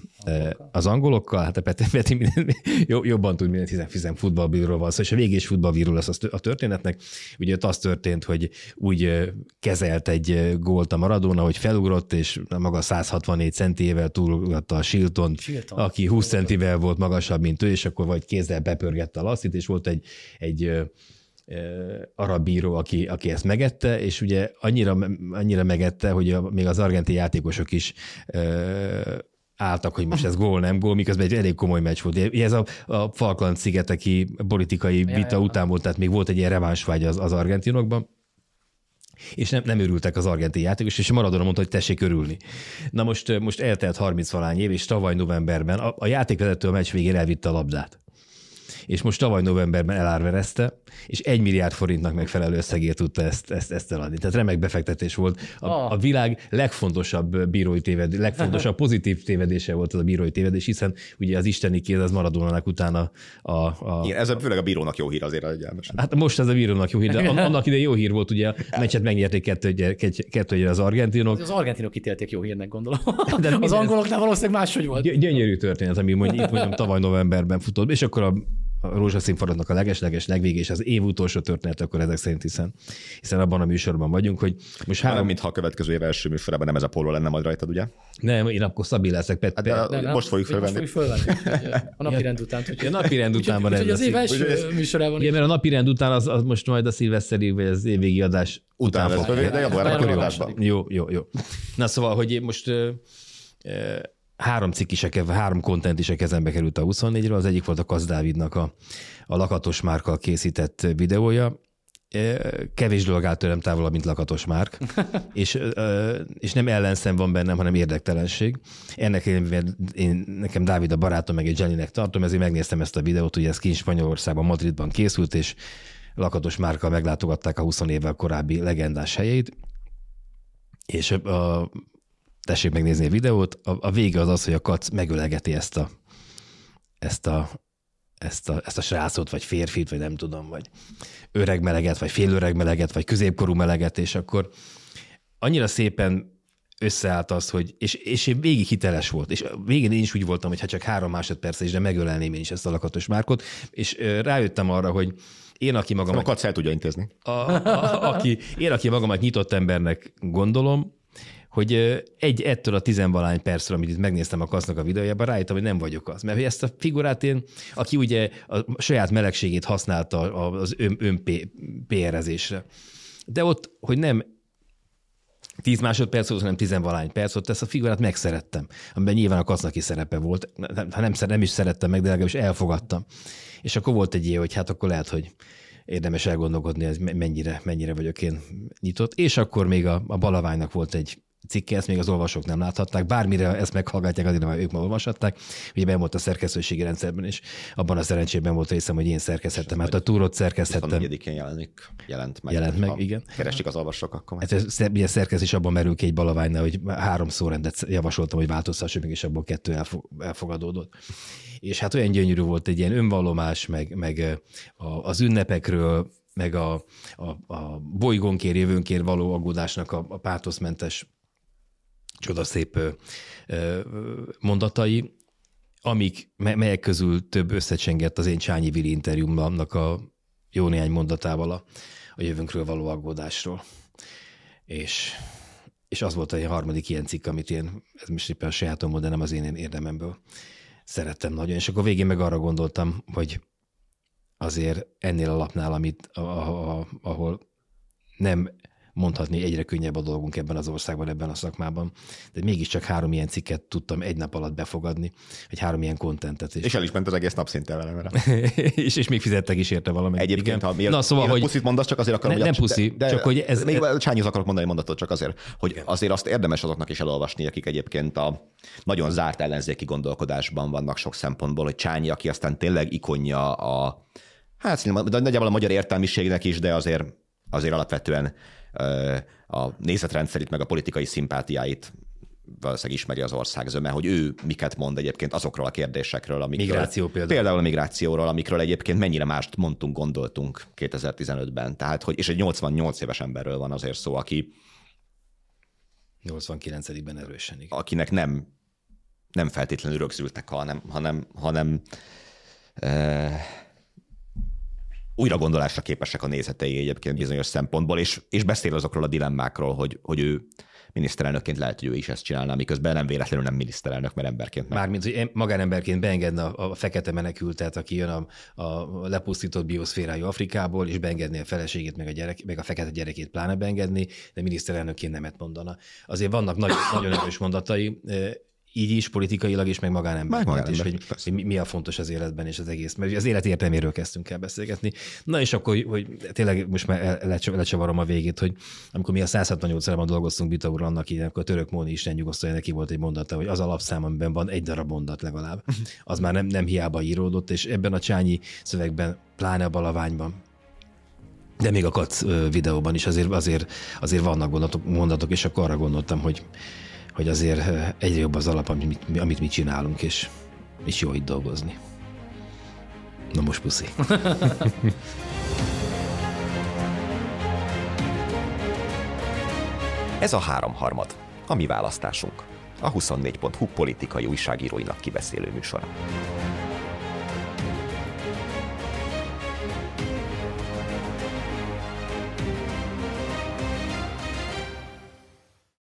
az angolokkal, hát a Peti, Peti minden, jobban tud mindent, hiszen, hiszen futballbíról van szó, és a végés futballbíról lesz a történetnek. Ugye ott az történt, hogy úgy kezelt egy gólt a Maradona, hogy felugrott, és maga 164 centiével túlugratta a Shilton, Shilton, aki 20 centivel volt magasabb, mint ő, és akkor vagy kézzel bepörgette a lasszit, és volt egy, egy arab bíró, aki, aki ezt megette, és ugye annyira, annyira megette, hogy a, még az argentin játékosok is álltak, hogy most ez gól, nem gól, miközben egy elég komoly meccs volt. Ez a, a Falkland szigeteki politikai vita ja, ja. után volt, tehát még volt egy ilyen revánsvágy az, az argentinokban és nem, nem örültek az argentin játékos, és Maradona mondta, hogy tessék örülni. Na most, most eltelt 30 valány év, és tavaly novemberben a, a játékvezető a meccs végén elvitte a labdát és most tavaly novemberben elárverezte, és egy milliárd forintnak megfelelő összegért tudta ezt, ezt, ezt eladni. Tehát remek befektetés volt. A, oh. a világ legfontosabb bírói tévedés, legfontosabb pozitív tévedése volt az a bírói tévedés, hiszen ugye az isteni kéz az Maradónának utána a... a Igen, ez a, főleg a bírónak jó hír azért egyenlesen. Hát most ez a bírónak jó hír, de annak ide jó hír volt, ugye a meccset megnyerték kettő, kettő az argentinok. Az argentinok ítélték jó hírnek, gondolom. De az angoloknál valószínűleg máshogy volt. Gyönyörű történet, ami mondjuk, itt mondjam, tavaly novemberben futott, és akkor a a rózsaszín faradnak a legesleges legvég, és az év utolsó történet, akkor ezek szerint hiszen, hiszen abban a műsorban vagyunk, hogy most három... Nem, mintha a következő év első műsorában nem ez a póló lenne majd rajtad, ugye? Nem, én akkor stabil leszek. Pet, hát, de, de, most fogjuk felvenni. Most fogjuk fölvenni. A napi rend után. a napi rend után van ez. az év első műsorában. Igen, mert a napi rend után az, az most majd a szilveszteri, vagy az évvégi adás után, után fog. De január Jó, jó, jó. Na szóval, hogy most három cikk is, három kontent is a kezembe került a 24-ről. Az egyik volt a Kasz Dávidnak a, a lakatos márkal készített videója, kevés dolog áll tőlem távolabb, mint Lakatos Márk, és, és nem ellenszem van bennem, hanem érdektelenség. Ennek én, én, nekem Dávid a barátom, meg egy Jennynek tartom, ezért megnéztem ezt a videót, ugye ez kint Spanyolországban, Madridban készült, és Lakatos Márkkal meglátogatták a 20 évvel korábbi legendás helyét, és a, tessék megnézni a videót, a, a vége az az, hogy a kac megölegeti ezt a, ezt a, ezt a, ezt a srácot, vagy férfit, vagy nem tudom, vagy öreg meleget, vagy félöreg meleget, vagy középkorú meleget, és akkor annyira szépen összeállt az, hogy, és, és én végig hiteles volt, és végén én is úgy voltam, hogy ha csak három másodperc is, de megölelném én is ezt a lakatos márkot, és rájöttem arra, hogy én, aki magam... A el tudja intézni. A, a, aki, én, aki magamat nyitott embernek gondolom, hogy egy ettől a tizenvalány percről, amit itt megnéztem a kasznak a videójában, rájöttem, hogy nem vagyok az. Mert hogy ezt a figurát én, aki ugye a saját melegségét használta az ön, ön PR-ezésre. De ott, hogy nem 10 másodperc volt, hanem tizenvalány perc ott, ezt a figurát megszerettem, amiben nyilván a kasznaki szerepe volt. Ha nem, nem is szerettem meg, de legalábbis elfogadtam. És akkor volt egy ilyen, hogy hát akkor lehet, hogy érdemes elgondolkodni, ez mennyire, mennyire vagyok én nyitott. És akkor még a, a Balaványnak volt egy cikke, ezt még az olvasók nem láthatták, bármire ezt meghallgatják, azért már ők már olvashatták. Ugye ben volt a szerkesztőségi rendszerben is, abban a szerencsében volt részem, hogy én szerkeszthettem, hát a túrót szerkeszthettem. 24-én jelenik, jelent meg. Jelent meg, igen. Keresik az olvasók akkor. Hát ez, ugye szerkesztés abban merül ki egy balaványnál, hogy három szórendet javasoltam, hogy változtassuk, és abból kettő elfogadódott. És hát olyan gyönyörű volt egy ilyen önvallomás, meg, meg az ünnepekről, meg a, a, a bolygónkér, jövőnkér való aggódásnak a, a pátoszmentes csodaszép mondatai, amik, melyek közül több összecsengett az én Csányi Vili interjúmnak a jó néhány mondatával a, a jövőnkről való aggódásról. És, és az volt a harmadik ilyen cikk, amit én, ez most éppen a sajátomból, de nem az én érdememből szerettem nagyon. És akkor végén meg arra gondoltam, hogy azért ennél a lapnál, amit, ahol nem mondhatni egyre könnyebb a dolgunk ebben az országban, ebben a szakmában. De mégiscsak három ilyen cikket tudtam egy nap alatt befogadni, egy három ilyen kontentet. És, és el is ment az egész nap szinte vele. és, és még fizettek is érte valami. Egyébként, Igen. ha miért, Na, szóval, hogy puszit mondasz, csak azért akarom, ne, nem puszi, de, de, csak hogy ez... Még ez... Csányhoz akarok mondani mondatot, csak azért, hogy azért azt érdemes azoknak is elolvasni, akik egyébként a nagyon zárt ellenzéki gondolkodásban vannak sok szempontból, hogy Csányi, aki aztán tényleg ikonja a hát nagyjából a magyar értelmiségnek is, de azért, azért alapvetően a nézetrendszerét, meg a politikai szimpátiáit valószínűleg ismeri az ország zöme, hogy ő miket mond egyébként azokról a kérdésekről, amikről, Migráció például. Például a migrációról, amikről egyébként mennyire mást mondtunk, gondoltunk 2015-ben. Tehát, hogy, és egy 88 éves emberről van azért szó, aki 89-ben erősen, igen. Akinek nem, nem feltétlenül rögzültek, hanem, hanem, hanem e- újra gondolásra képesek a nézetei egyébként bizonyos szempontból, és, és beszél azokról a dilemmákról, hogy, hogy ő miniszterelnökként lehet, hogy ő is ezt csinálná, miközben nem véletlenül nem miniszterelnök, mert emberként meg. Mármint, hogy magánemberként beengedne a, a fekete menekültet, aki jön a, a lepusztított bioszférájú Afrikából, és beengedni a feleségét, meg a, gyerek, meg a fekete gyerekét pláne beengedni, de miniszterelnökként nemet mondana. Azért vannak nagyon, nagyon erős mondatai, így is politikailag is, meg magánemberként is, hogy, hogy mi a fontos az életben és az egész. Mert az élet értelméről kezdtünk el beszélgetni. Na és akkor, hogy tényleg most már lecsavarom a végét, hogy amikor mi a 168-ban dolgoztunk Bita úr annak így, akkor a török Móni is nyugosztója neki volt egy mondata, hogy az alapszám, amiben van egy darab mondat legalább, az már nem, nem hiába íródott, és ebben a csányi szövegben, pláne a balaványban, de még a kac videóban is azért, azért, azért vannak mondatok, mondatok, és akkor arra gondoltam, hogy hogy azért egyre jobb az alap, amit, amit mi csinálunk, és, és jó itt dolgozni. Na most puszi. Ez a háromharmad, a mi választásunk. A 24.hu politikai újságíróinak kibeszélő műsora.